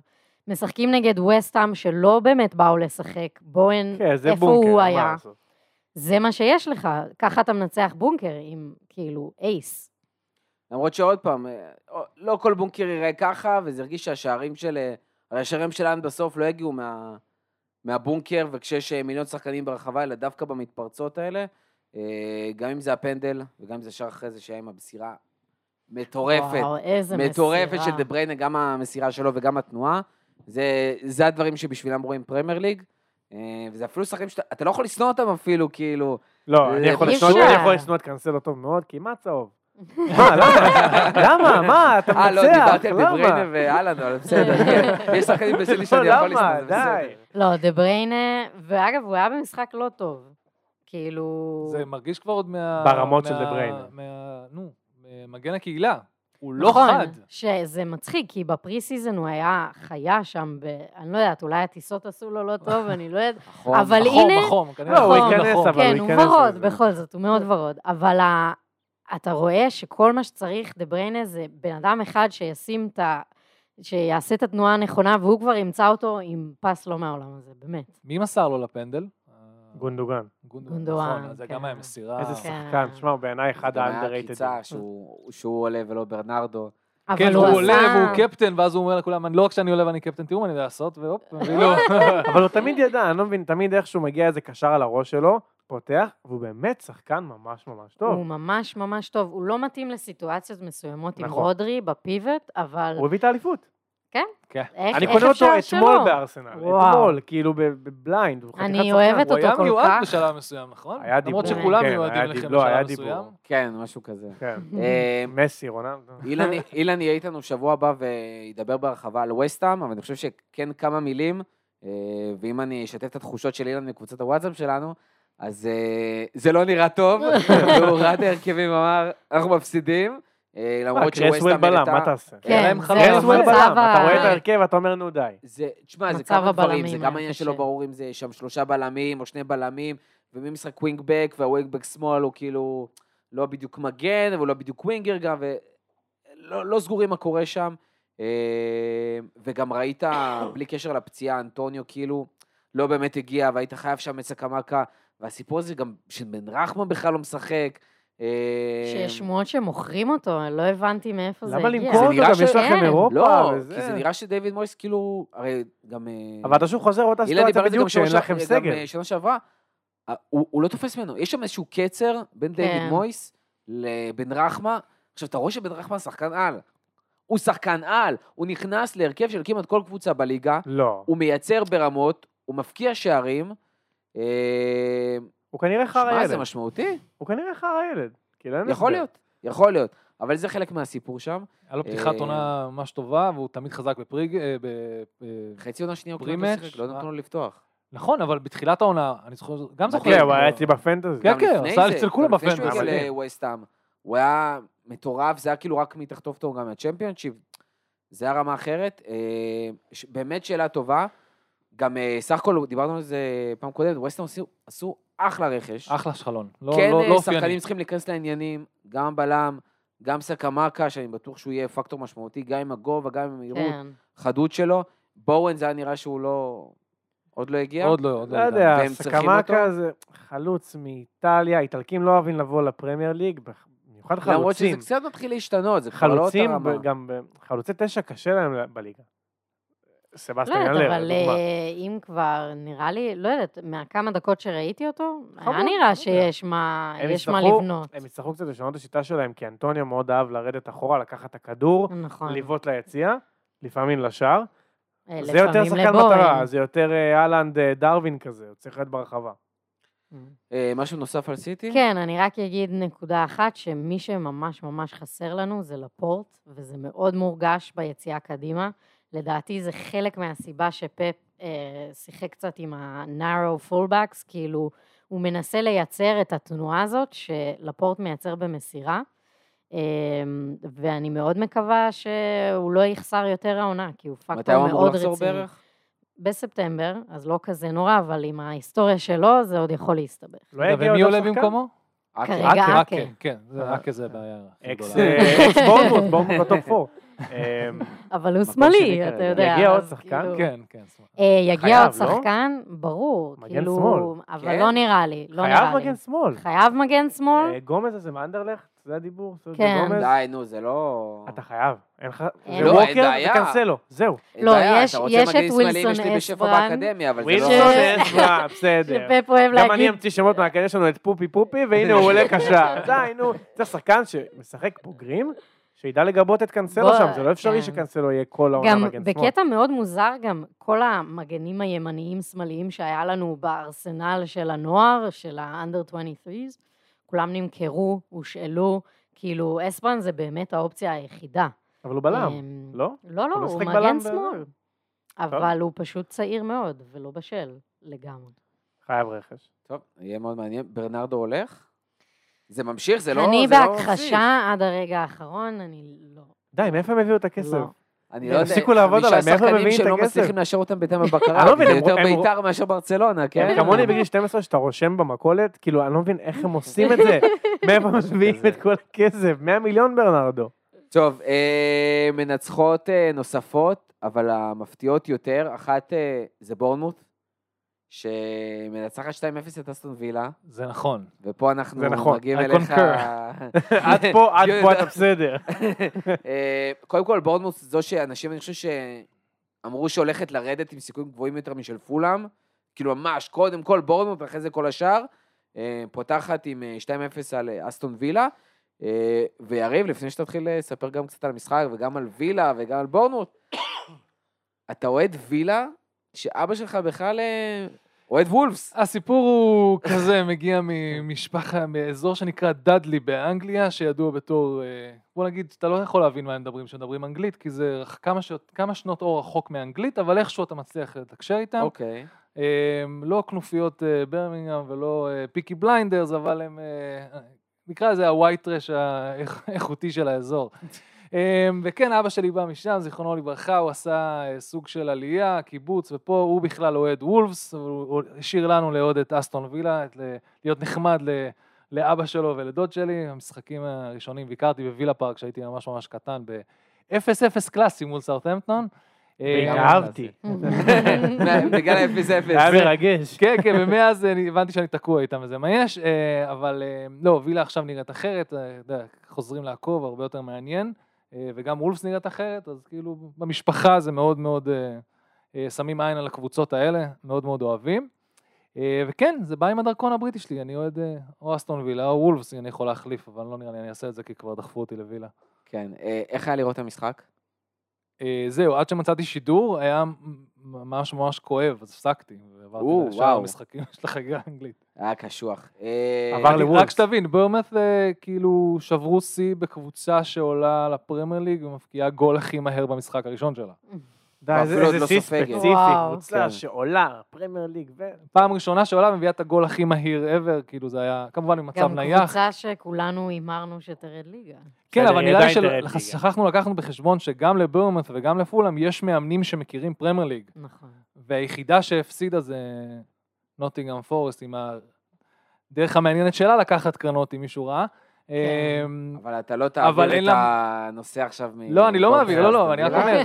משחקים נגד וסטאם שלא באמת באו לשחק, בואן, כן, זה איפה בונקר, הוא היה? לעשות? זה מה שיש לך, ככה אתה מנצח בונקר עם כאילו אייס. למרות שעוד פעם, אה, לא כל בונקר יראה ככה, וזה הרגיש שהשערים של... אה, הרי השערים שלנו בסוף לא יגיעו מה, מהבונקר, וכשיש אה, מיליון שחקנים ברחבה, אלא דווקא במתפרצות האלה. אה, גם אם זה הפנדל, וגם אם זה שער אחרי זה שהיה עם המסירה מטורפת. וואו, איזה מסירה. מטורפת של דה בריינה, גם המסירה שלו וגם התנועה. זה, זה הדברים שבשבילם רואים פרמייר ליג. אה, וזה אפילו שחקנים שאתה אתה לא יכול לשנוא אותם אפילו, כאילו. לא, אני יכול לשנוא. אני יכול לשנוא את קנסלו טוב מאוד, כי מה צהוב? <laughs> מה, למה? למה? מה, אתה אה, לא, מנצח, דיברתי על דה בריינה למה? ואהלן, אבל בסדר, <laughs> כן. יש שחקנים לא, שאני יכול לשנוא, למה? זה. בסדר. לא, דה בריינה, ואגב, הוא היה במשחק לא טוב. כאילו... זה מרגיש כבר עוד מה... ברמות של מה- דה בריינה. מה- נו, מגן הקהילה. הוא לא נכון, חד. שזה מצחיק, כי ב pre season הוא היה חיה שם, ב... אני לא יודעת, אולי הטיסות עשו לו לא טוב, <laughs> אני לא יודעת. אבל בחום, הנה- בחום, כנראה לא, הוא בחום, ייכנס, בחום. אבל כן, הוא הוא ייכנס ורוד, לזה. בכל זאת, הוא מאוד ורוד. אבל ה... אתה רואה שכל מה שצריך דה בריינה זה בן אדם אחד שישים את ה... שיעשה את התנועה הנכונה, והוא כבר ימצא אותו עם פס לא מהעולם הזה, באמת. מי מסר לו לפנדל? גונדוגן. גונדואן, נכון, זה כן. גם היה מסירה. איזה כן. שחקן, שמע, הוא בעיניי אחד גם היה האנדררייטד. עקיצה שהוא עולה ולא ברנרדו. כן, הוא עולה והוא קפטן, ואז הוא אומר לכולם, "אני- לא רק שאני עולה ואני קפטן, תראו מה אני יודע לעשות, והופ. אבל הוא תמיד ידע, אני לא מבין, תמיד איכשהו מגיע איזה קשר על הראש שלו, פותח, והוא באמת שחקן ממש ממש טוב. הוא ממש ממש טוב. הוא לא מתאים לסיטואציות מסוימות עם נכון. רודרי בפיבוט, אבל הוא הביא את האליפות. כן. איך אני קונה אותו? אתמול בארסנל. אתמול, כאילו בבליינד. הוא חתיכת אני שחקן. אוהבת הוא היה אותו כל מיועד כך. בשלב מסוים, נכון? היה דיבור. למרות שכולם כן, מיועדים לכם לא, בשלב. מסוים. כן, משהו כזה. כן. אה, מסי, רונלדו. אילן, יהיה איתנו שבוע הבא וידבר בהרחבה על וסטאם, אבל אני חושב שכן כמה מילים, אה, ואם אני אשתף את התחושות של אילן מקבוצת הוואטסאפ שלנו, אז אה, זה לא נראה טוב, <laughs> <laughs> הוא הורד ההרכבים ואמר, אנחנו מפסידים, אה, מה, למרות קרסוול שווסטאם בלם, העלתה... מה תעשה? היה כן. קרסוול מצב בלם, אתה רואה את ההרכב, אתה אומר, נו די. זה, תשמע, זה כמה דברים, זה גם העניין שלו קשה. ברור אם זה שם שלושה בלמים או שני בלמים, ומי משחק wing back, וה wing back שמאל הוא כאילו לא בדיוק מגן, והוא לא בדיוק winger גם, ולא לא סגורים מה קורה שם. אה, וגם ראית, בלי קשר לפציעה, אנטוניו כאילו לא באמת הגיע, והיית חייב שם את סקמקה, והסיפור הזה גם שבן רחמן בכלל לא משחק. אה, שיש שמועות שמוכרים אותו, לא הבנתי מאיפה זה למה הגיע. למכור זה אותו? נראה גם יש לכם. אירופה לא, וזה. כי זה נראה שדייוויד מויס כאילו, הרי גם... אה, אבל אתה שוב חוזר אותה סיטואציה גם בדיוק שאין שנה- לכם גם, סגל. אה, שנה שעברה. אה, הוא לא תופס ממנו. יש שם איזשהו קצר בין דיוויד כן. מויס לבן רחמה. עכשיו, אתה רואה שבן רחמה שחקן על. הוא שחקן על. הוא נכנס להרכב של כמעט כל קבוצה בליגה. לא. הוא מייצר ברמות, הוא מפקיע שערים. אה, הוא כנראה חרא שמע, ילד. זה משמעותי. הוא כנראה חרא ילד. כאילו, אין יכול. להיות, יכול להיות. אבל זה חלק מהסיפור שם. היה לו פתיחת אה, עונה ממש טובה, והוא תמיד חזק בפריג... אה, ב- חצי עונה שנייה הוא כמעט לא שיחק, לא? נתנו לו לפתוח. נכון, אבל בתחילת העונה, אני זוכר, גם זוכר. כן, הוא היה אצלי בפנטזי. כן, כן, לפני עשה אצל כולם גם לפני שהוא בפנטזי. הגיע מדהים. לווסטהאם. הוא היה מטורף, זה היה כאילו רק מתחתוב אותו גם מהצ'מפיונשיפ. זה היה רמה אחרת. אה, באמת שאלה טובה. גם אה, סך הכל, דיברנו על זה פעם קודמת, ווסטהאם עשו, עשו אחלה רכש. אחלה שחלון. לא כן, לא- לא אופייני. שחקנים צריכים להיכנס לעניינים, גם בלם, גם סקמקה, שאני בטוח שהוא יהיה פקטור משמעותי, גם עם הגובה, גם עם המהירות, כן. חדות שלו. בואוין זה היה נראה שהוא לא... עוד לא הגיע. עוד לא, עוד לא לא. יודע, סקמקה? זה חלוץ מאיטליה, איטלקים לא אוהבים לבוא לפרמייר ליג, במיוחד למרות שזה חלוצים. קצת מתחיל להשתנות, זה כבר לא אותה חלוצים, רמה. ב- גם חלוצי תשע קשה להם בליגה. לא סבסטיאן יודעת, ילר, אבל. אה, אם כבר, נראה לי, לא יודעת, מהכמה דקות שראיתי אותו, היה לא נראה. שיש מה הם יש מה לבנות. הם יצטרכו קצת לשנות את השיטה שלהם, כי אנטוניו מאוד אהב לרדת אחורה, לקחת את הכדור, נכון. לבעוט ליציע, לפעמים לשער. אה, זה יותר שחקן. מטרה, זה יותר אה, אהלנד אה, דרווין כזה, הוא צריך להיות ברחבה. אה, משהו נוסף על סיטי? כן, אני רק אגיד נקודה אחת, שמי שממש ממש חסר לנו זה לפורט, וזה מאוד מורגש ביציאה קדימה. לדעתי זה חלק מהסיבה שפפ אה, שיחק קצת עם ה-narrow fullbacks, כאילו הוא מנסה לייצר את התנועה הזאת שלפורט מייצר במסירה, אה, ואני מאוד מקווה שהוא לא יחסר יותר העונה, כי הוא מתי פקטור הוא אמור מאוד לחזור רציני. בערך? בספטמבר, אז לא כזה נורא, אבל עם ההיסטוריה שלו זה עוד יכול להסתבך. לא יגיע ומי עוד עולה? במקומו? כרגע אקה. אקה. כן, זה. אקה זה הבעיה הכי אקס בורנמוט, בורנמוט בטופ <laughs> 4. אמ, אבל הוא שמאלי, אתה. יודע. יגיע עוד אז שחקן? כאילו- כן, כן. אה, יגיע עוד לא? שחקן? ברור. מגן כאילו, שמאל. אבל כן? לא נראה לי, לא נראה לי. חייב מגן שמאל. חייב מגן שמאל? אה, גומז הזה מאנדרלכט? זה הדיבור? כן. די, נו, זה לא... אתה חייב. אין לך... אין. זה לא, ווקר. וקנסלו. זהו. לא, יש- את ווילסון יש לי בשפע אסברן. באקדמיה, אבל זה לא... ווילסון עזרא, בסדר. שפפ אוהב גם אני להגיד, אמציא שמות מהקנה, יש לנו את פופי פופי, והנה הוא עולה קשר. <laughs> די, נו. צריך שחקן שמשחק בוגרים, שידע לגבות את קנסלו בוא, שם, זה לא אפשרי כן. שקנסלו יהיה כל העונה גם מגן שמאל. בקטע מאוד מוזר, גם כל המגנים הימניים-שמאליים שהיה לנו בארסנל של הנוער, של ה-under 23's, כולם נמכרו, הושאלו, כאילו, אספרן זה באמת האופציה היחידה. אבל הוא בלם, אמ, לא? לא, לא, הוא לא הוא מגן שמאל. אבל הוא פשוט צעיר מאוד, ולא בשל לגמרי. חייב רכש. טוב, יהיה מאוד מעניין. ברנרדו הולך? זה ממשיך? זה לא... אני זה לא. בהכחשה עד הרגע האחרון, אני לא. די, מאיפה הם הביאו את הכסף? לא. אני לא יודע, תפסיקו לעבוד עליי, מאיפה חמישה מביאים את שחקנים שלא הכסף? מצליחים לאשר אותם בהתאם <laughs> אני לבקרה, לא מבין, זה הם- יותר הם- בית"ר מאשר ברצלונה, כן? הם כמוני בגיל 12 שאתה רושם במכולת, כאילו, אני לא מבין איך הם עושים את זה. <laughs> מאיפה מביאים. את כל הכסף? 100 מיליון ברנרדו. טוב, אה, מנצחות אה, נוספות, אבל המפתיעות יותר, אחת אה, זה בורנמוט, שמנצחת 2-0 את אסטון וילה, זה נכון. ופה אנחנו זה נכון, מגיעים I אליך... <laughs> עד פה, עד פה. אתה בסדר. <laughs> אה, קודם כל, בורנמוט זו שאנשים, אני חושב שאמרו שהולכת לרדת עם סיכויים גבוהים יותר משל פולאם, כאילו ממש, קודם כל בורנמוט ואחרי זה כל השאר, אה, פותחת עם אה, 2-0 על אה, אסטון וילה, ויריב, לפני שתתחיל לספר גם קצת על המשחק וגם על וילה וגם על בורנמוט, <coughs> אתה אוהד וילה שאבא שלך בכלל אה, אוהד וולפס. הסיפור הוא כזה, מגיע ממשפחה, מאזור שנקרא דאדלי באנגליה, שידוע בתור, אה, בוא נגיד, אתה לא יכול להבין מה הם מדברים כשמדברים אנגלית, כי זה כמה, שעות, כמה שנות אור רחוק מאנגלית, אבל איכשהו אתה מצליח לתקשר איתם. אוקיי. אה, לא כנופיות אה, ברמינגהם ולא Peaky Blinders, אבל הם, נקרא לזה ה white trash <laughs> האיכותי של האזור. אה, וכן, אבא שלי בא משם, זיכרונו לברכה, הוא עשה אה, סוג של עלייה, קיבוץ, ופה הוא בכלל אוהד וולפס, הוא השאיר לנו לאהוד את אסטון וילה, את להיות נחמד ל- לאבא שלו ולדוד שלי. המשחקים הראשונים, ביקרתי בווילה פארק כשהייתי ממש ממש קטן, ב-0-0 קלאסי מול סאוטהמפטון. אה, והתאהבתי. <laughs> <laughs> <laughs> בגלל ה-0-0. זה היה מרגש. כן, כן, ומאז אני הבנתי שאני תקוע איתם וזה מה יש, אה, אבל אה, לא, וילה עכשיו נראית אחרת, אה, חוזרים לעקוב, הרבה יותר מעניין, אה, וגם וולפס נראית אחרת, אז כאילו במשפחה זה מאוד מאוד, אה, אה, שמים עין על הקבוצות האלה, מאוד מאוד אוהבים. אה, וכן, זה בא עם הדרכון הבריטי שלי, אני אוהד אה, או אסטון וילה או וולפס, אני יכול להחליף, אבל לא נראה לי, אני אעשה את זה כי כבר דחפו אותי לווילה. כן, אה, איך היה לראות את המשחק? אה, זהו, עד שמצאתי שידור, היה ממש ממש כואב, אז הפסקתי, ועברתי לשאר. המשחקים <laughs> של החגיגה האנגלית. היה קשוח. אה, עבר לוולפס. רק שתבין, ברמת אה, כאילו שברו שיא בקבוצה שעולה לפרמייר ליג ומפקיעה גול הכי מהר במשחק הראשון שלה. די, איזה לא שיא סופגת. ספציפי, וואו. קבוצה כן. שעולה, פרמייר ליג, ו... פעם ראשונה שעולה מביאה את הגול הכי מהיר ever, כאילו זה היה כמובן במצב גם נייח. קבוצה שכולנו הימרנו שתרד ליגה. כן, אבל נראה לי. ששכחנו לקחנו בחשבון שגם לברמת וגם לפולאם יש מאמנים שמכירים פרמייר ליג. נכון. והיחידה שהפסידה זה נוטינגאם פורסט עם הדרך המעניינת שלה לקחת קרנות אם מישהו ראה. כן. אמ, אבל אתה לא אבל תעביר את לה- הנושא עכשיו מ... לא, אני לא מעביר, לא, לא, אני רק אומר?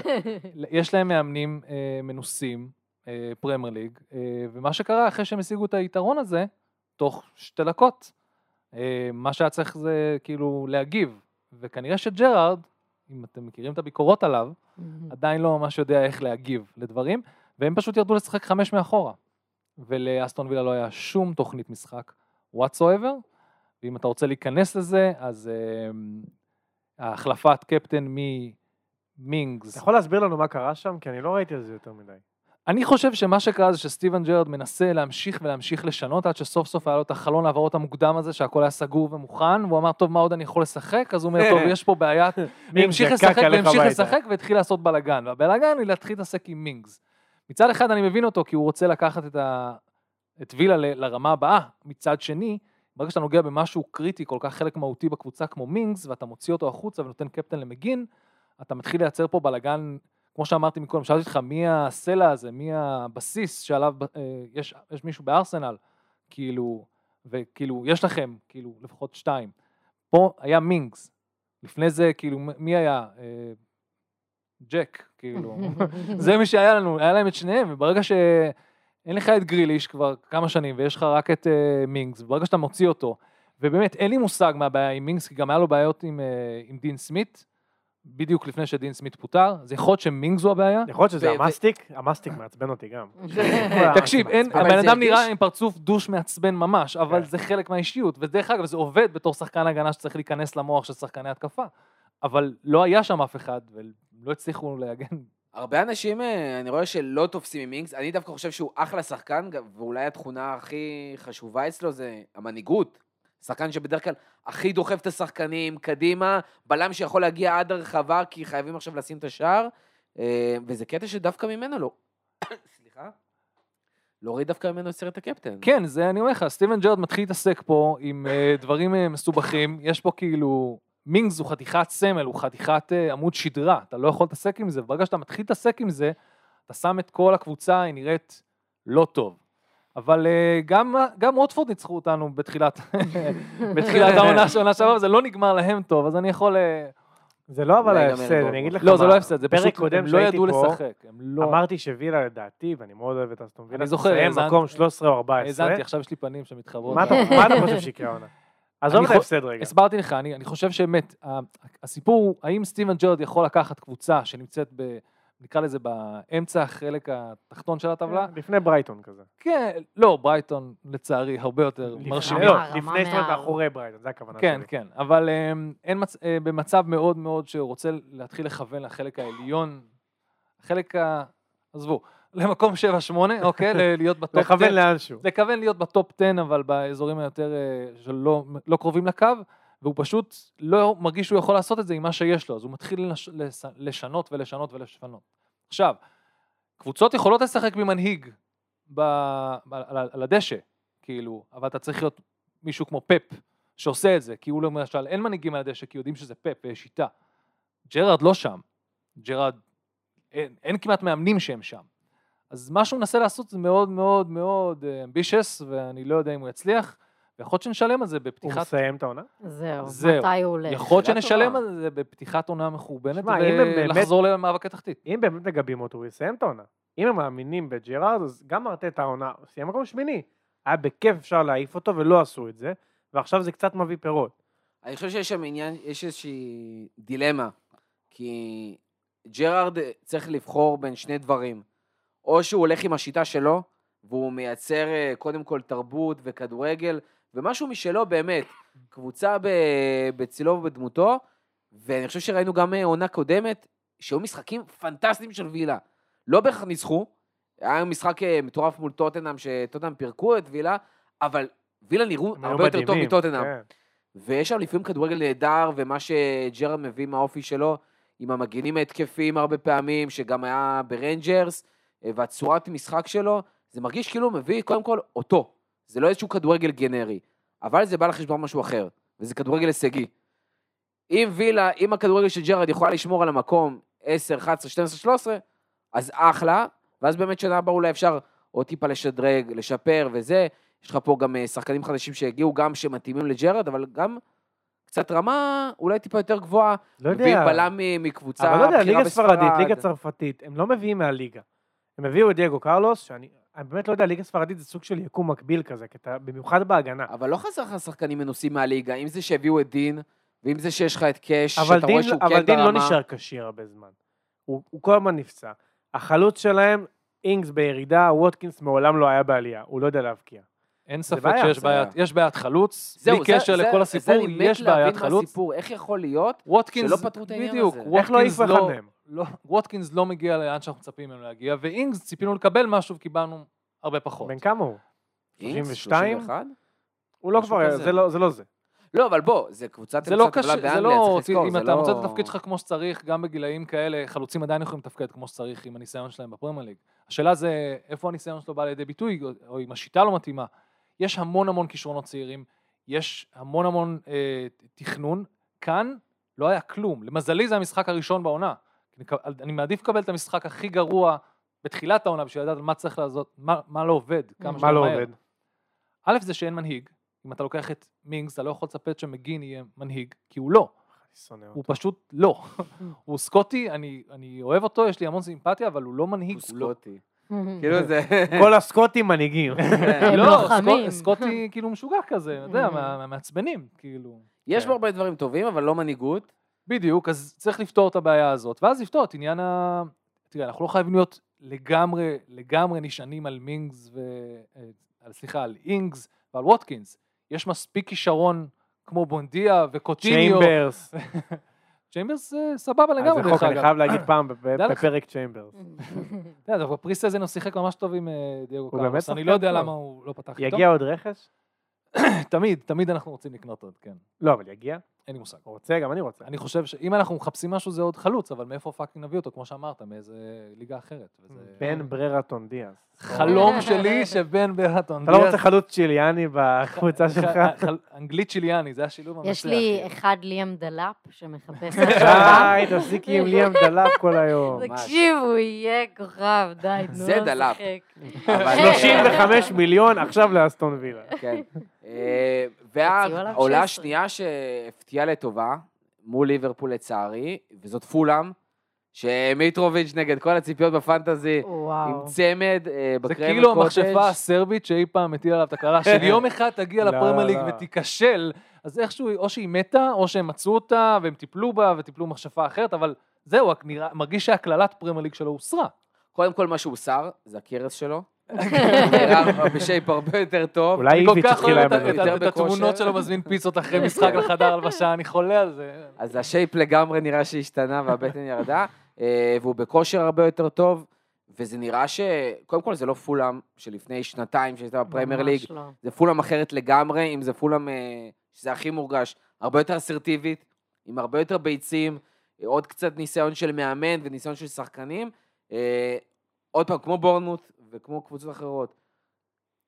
יש להם מאמנים אה, מנוסים, אה, פרמייר ליג, אה, ומה שקרה אחרי שהם השיגו את היתרון הזה, תוך שתי דקות, אה, מה שהיה צריך זה כאילו להגיב, וכנראה שג'רארד, אם אתם מכירים את הביקורות עליו, עדיין לא ממש יודע איך להגיב לדברים, והם פשוט ירדו לשחק חמש מאחורה. ולאסטון וילה לא היה שום תוכנית משחק whatsoever, ואם אתה רוצה להיכנס לזה, אז אה, החלפת קפטן ממינגס. אתה יכול להסביר לנו מה קרה שם? כי אני לא ראיתי על זה יותר מדי. אני חושב שמה שקרה זה שסטיבן ג'רד מנסה להמשיך ולהמשיך לשנות עד שסוף סוף היה לו את החלון העברות המוקדם הזה שהכל היה סגור ומוכן והוא אמר טוב מה עוד אני יכול לשחק אז הוא אומר טוב יש פה בעיה <laughs> והמשיך לשחק והמשיך. לשחק והתחיל לעשות בלאגן והבלאגן היא להתחיל להתעסק עם מינגס. מצד אחד אני מבין אותו כי הוא רוצה לקחת את, ה... את וילה ל- לרמה הבאה מצד שני ברגע שאתה נוגע במשהו קריטי כל כך חלק מהותי בקבוצה כמו מינגס ואתה מוציא אותו החוצה ונותן קפטן למגין אתה מתחיל לייצר פה בלאגן כמו שאמרתי מקודם, שאלתי אותך מי הסלע הזה, מי הבסיס שעליו אה, יש, יש מישהו בארסנל, כאילו, וכאילו, יש לכם, כאילו, לפחות שתיים. פה היה מינגס. לפני זה, כאילו, מי היה? אה, ג'ק, כאילו. <laughs> זה מי שהיה לנו, היה להם את שניהם, וברגע שאין לך את גריליש כבר כמה שנים, ויש לך רק את uh, מינגס, וברגע שאתה מוציא אותו, ובאמת, אין לי מושג מה הבעיה עם מינגס, כי גם היה לו בעיות עם, uh, עם דין סמית, בדיוק לפני שדין סמית פוטר, אז יכול להיות שמינגס הוא הבעיה. יכול להיות שזה המאסטיק, המאסטיק מעצבן אותי גם. <laughs> תקשיב, הבן זה אדם נראה עם פרצוף דוש מעצבן ממש, אבל כן. זה חלק מהאישיות, ודרך אגב, זה עובד בתור שחקן הגנה שצריך להיכנס למוח של שחקני התקפה, אבל לא היה שם אף אחד, ולא הצליחו להגן. הרבה אנשים, אה, אני רואה שלא תופסים עם מינגס, אני דווקא חושב שהוא אחלה שחקן, ואולי התכונה הכי חשובה אצלו זה המנהיגות. שחקן שבדרך כלל הכי דוחף את השחקנים קדימה, בלם שיכול להגיע עד הרחבה, כי חייבים עכשיו לשים את השער, אה, וזה קטע שדווקא ממנו לא... <coughs> סליחה? להוריד דווקא ממנו את סרט הקפטן. כן, זה אני אומר לך, סטיבן ג'רד מתחיל להתעסק פה עם אה, דברים מסובכים, יש פה כאילו, מינגס הוא חתיכת סמל, הוא חתיכת אה, עמוד שדרה, אתה לא יכול להתעסק עם זה, וברגע שאתה מתחיל להתעסק עם זה, אתה שם את כל הקבוצה, היא נראית לא טוב. אבל אה, גם, גם ווטפורד ניצחו אותנו בתחילת, <laughs> בתחילת העונה של העונה שעברה, וזה לא נגמר להם טוב, אז אני יכול... אה, זה לא אבל ההפסד, אני אגיד לך לא, זה מה, לא הפסד, זה פרק פשוט, קודם הם לא שהייתי ידעו פה, לשחק, הם לא... אמרתי שווילה לדעתי, ואני מאוד אוהב את אסטון וילה, אני זוכר, האזנתי- מקום 13 או 14. האזנתי, עכשיו יש לי פנים שמתחברות. מה אתה חושב שיקרה העונה? עזוב את ההפסד רגע. הסברתי לך, אני, אני חושב שבאמת, הסיפור הוא, האם סטיבן ג'רד יכול לקחת קבוצה שנמצאת ב... נקרא לזה באמצע החלק התחתון של הטבלה? לפני ברייטון כזה. כן, לא, ברייטון לצערי הרבה יותר לפני- מרשימים. לא, לפני, זאת אומרת. מאחורי ברייטון, זה הכוונה כן, שלי. כן, אבל אמ, אין מצ... אה, במצב מאוד מאוד שהוא רוצה להתחיל לכוון לחלק העליון, החלק ה... עזבו, למקום 7-8, אוקיי, להיות בטופ 10. לכוון לאנשהו. לכוון להיות בטופ 10, אבל באזורים היותר אה, שלא לא קרובים לקו, והוא פשוט לא מרגיש שהוא יכול לעשות את זה עם מה שיש לו, אז הוא מתחיל לש, לס, לשנות ולשנות ולשנות. עכשיו, קבוצות יכולות לשחק ממנהיג ב, ב, על, על הדשא, כאילו, אבל אתה צריך להיות מישהו כמו פפ, שעושה את זה, כי הוא למשל, אין מנהיגים על הדשא, כי יודעים שזה פפ ויש שיטה. ג'רארד לא שם. ג'רארד, אין, אין כמעט מאמנים שהם שם. אז מה שהוא מנסה לעשות זה מאוד מאוד מאוד ambitious, ואני לא יודע אם הוא יצליח, ויכול להיות שנשלם על זה הוא בפתיחת... מסיים את העונה? זהו, זהו. מתי הוא הולך? יכול להיות שנשלם. על זה בפתיחת עונה מחורבנת, ולחזור למאבקי תחתית. אם באמת מגבים אותו, הוא יסיים את העונה. אם הם מאמינים בג'רארד, אז גם ארטטה העונה, הוא סיים מקום שמיני. היה בכיף אפשר להעיף אותו, ולא עשו את זה, ועכשיו זה קצת מביא פירות. אני חושב שיש שם עניין, יש איזושהי דילמה, כי ג'רארד צריך לבחור בין שני דברים. או שהוא הולך עם השיטה שלו, והוא מייצר אה, קודם כל תרבות וכדורגל, ומשהו משלו באמת, קבוצה בצילו ובדמותו, ואני חושב שראינו גם אה, עונה קודמת, שהיו משחקים פנטסטיים של וילה. לא בהכרח ניצחו, היה משחק אה, מטורף מול טוטנאם, שטוטנאם פירקו את וילה, אבל וילה נראו הרבה יותר טוב מדהימים, מטוטנאם. כן. ויש שם לפעמים כדורגל נהדר, ומה שג'רארד מביא מהאופי שלו, עם המגינים ההתקפיים הרבה פעמים, שגם היה ברנג'רס, והצורת משחק שלו, זה מרגיש כאילו הוא מביא קודם כל אותו. זה לא איזשהו כדורגל גנרי, אבל זה בא לחשבון משהו אחר, וזה כדורגל הישגי. אם וילה, אם הכדורגל של ג'רד יכולה לשמור על המקום 10, 11, 12, 13, אז אחלה, ואז באמת שנה הבאה אולי אפשר עוד טיפה לשדרג, לשפר וזה. יש לך פה גם אה, שחקנים חדשים שהגיעו, גם שמתאימים לג'רד, אבל גם קצת רמה אולי טיפה יותר גבוהה. לא מביאים יודע. בלם מ- מקבוצה אבל לא יודע, בכירה ליגה ספרדית, בספרד. ליגה צרפתית, הם לא מביאים מהליגה. הם הביאו את דייגו קרלוס, שאני אני באמת לא יודע, ליגה ספרדית זה סוג של יקום מקביל כזה, כי אתה, במיוחד בהגנה. אבל לא חסר לך שחקנים מנוסים מהליגה, אם זה שהביאו את דין, ואם זה שיש לך את קאש, אבל שאתה דין, רואה שהוא אבל כן דין לא ברמה. נשאר כשיר הרבה זמן. הוא, הוא כל הזמן נפצע. החלוץ שלהם, אינגס בירידה, ווטקינס מעולם לא היה בעלייה, הוא לא יודע להבקיע. אין ספק בעיה, שיש זה בעיית. יש בעיית חלוץ, זהו, בלי זה- קשר זה- לכל זה הסיפור, אני מת יש בעיית להבין חלוץ. מהסיפור, איך יכול להיות ווטקינס, שלא פתרו את העניין בדיוק, הזה? איך לא העיף אחד לא, מהם? לא, ווטקינס לא מגיע לאן שאנחנו מצפים ממנו להגיע, ואינגס ציפינו לקבל משהו וקיבלנו הרבה פחות. בן כמה הוא? אינגס, 32? 31? הוא לא כבר. זה לא זה. לא זה. לא, אבל בוא, זה קבוצת זה לא אמצע קשה, הטבלה זה באנגליה, לא, צריך לזכור, אם זה אתה מוצא את לא- התפקיד שלך כמו שצריך, גם בגילאים כאלה, חלוצים עדיין יכולים לתפקד כמו שצריך עם הניסיון שלהם בפרמייר ליג. השאלה זה, איפה הניסיון שלו בא לידי ביטוי, או אם השיטה לא מתאימה. יש המון המון כישרונות צעירים, יש המון המון אה, תכנון, כאן לא היה כלום. למזלי זה המשחק הראשון בעונה. אני, מעדיף לקבל את המשחק הכי גרוע בתחילת העונה, בשביל לדעת מה צריך לעשות, מה, מה לא עובד, כמה מה שיותר לא מהר. עובד? א' זה שאין מנהיג, אם אתה לוקח את מינגס, אתה לא יכול לצפות שמגין יהיה מנהיג, כי הוא לא. הוא אותו. פשוט לא. <laughs> הוא סקוטי, אני, אני אוהב אותו, יש לי המון סימפתיה, אבל הוא לא מנהיג. הוא הוא לא- סקוטי. <laughs> כאילו זה... <laughs> כל הסקוטים מנהיגים. לא, סקוטי כאילו משוגע כזה, אתה יודע, אמ. מה- מהמעצבנים, כאילו. יש כן. בו הרבה דברים טובים, אבל לא מנהיגות. בדיוק, אז צריך לפתור את הבעיה הזאת, ואז לפתור את עניין ה... תראה, אנחנו לא חייבים להיות לגמרי, לגמרי נשענים על מינגס ו... אה, על, סליחה, על אינגס ועל ווטקינס. יש מספיק כישרון כמו בונדיה וקוטיניו. צ'יימברס. <laughs> צ'יימברס אה, סבבה לגמרי, דרך חוק, אני אגב. חייב להגיד פעם. בפרק צ'יימברס. אתה יודע, ב pre season הוא שיחק ממש טוב עם אה, דייגו קארוס, אני לא יודע. למה הוא לא פתח איתו. יגיע עוד רכש? <coughs> תמיד, תמיד אנחנו רוצים לקנות עוד, כן. לא, אבל יגיע. אין לי מושג. רוצה, גם אני רוצה. אני חושב שאם אנחנו מחפשים משהו זה עוד חלוץ, אבל מאיפה fucking נביא אותו, כמו שאמרת, מאיזה ליגה אחרת. וזה בן בררטון דיאז. חלום <laughs> שלי שבן בררטון. אתה לא רוצה חלוץ צ'יליאני בקבוצה שלך? אנגלית צ'יליאני, זה השילוב המנצח. יש לי. אחד ליאם דלאפ שמחפש <laughs> עכשיו. די, תפסיקי עם ליאם <laughs> דלאפ כל היום. תקשיב, הוא יהיה כוכב, די, תנו זה לו דלאפ. לשחק. אבל- 35 מיליון עכשיו לאסטון וילה. כן. אה, והעולה 16. השנייה שהפתיעה לטובה, מול ליברפול לצערי, וזאת פולאם, שמיטרוביץ' נגד כל הציפיות בפנטזי, עם. צמד אה, זה בקרב כאילו הקוטג'. המכשפה הסרבית שאי פעם הטילה עליו את הקללה, <laughs> של יום אחד תגיע לא, לפרמייר ליג לא. ותיכשל, אז איכשהו, או שהיא מתה, או שהם מצאו אותה, והם טיפלו בה, וטיפלו מכשפה אחרת, אבל זהו, נראה- מרגיש שהקללת פרמייר ליג שלו הוסרה. קודם כל מה שהוא השיר, זה הכרס שלו. נראה ב shape הרבה יותר טוב. אולי איביץ' התחיל להם את- את זה. התמונות. שלו מזמין פיצות אחרי משחק לחדר הלבשה, אני חולה על זה. אז ה shape לגמרי נראה שהשתנה והבטן ירדה, אה, והוא בכושר הרבה יותר טוב, וזה נראה ש... קודם כל זה לא פולאם שלפני שנתיים שהייתה בפרמייר ליג, לא. זה פולאם אחרת לגמרי, אם זה פולאם אה, שזה הכי מורגש, הרבה יותר אסרטיבית, עם הרבה יותר ביצים, אה, עוד קצת ניסיון של מאמן וניסיון של שחקנים. עוד פעם, כמו בורנמוט וכמו קבוצות אחרות,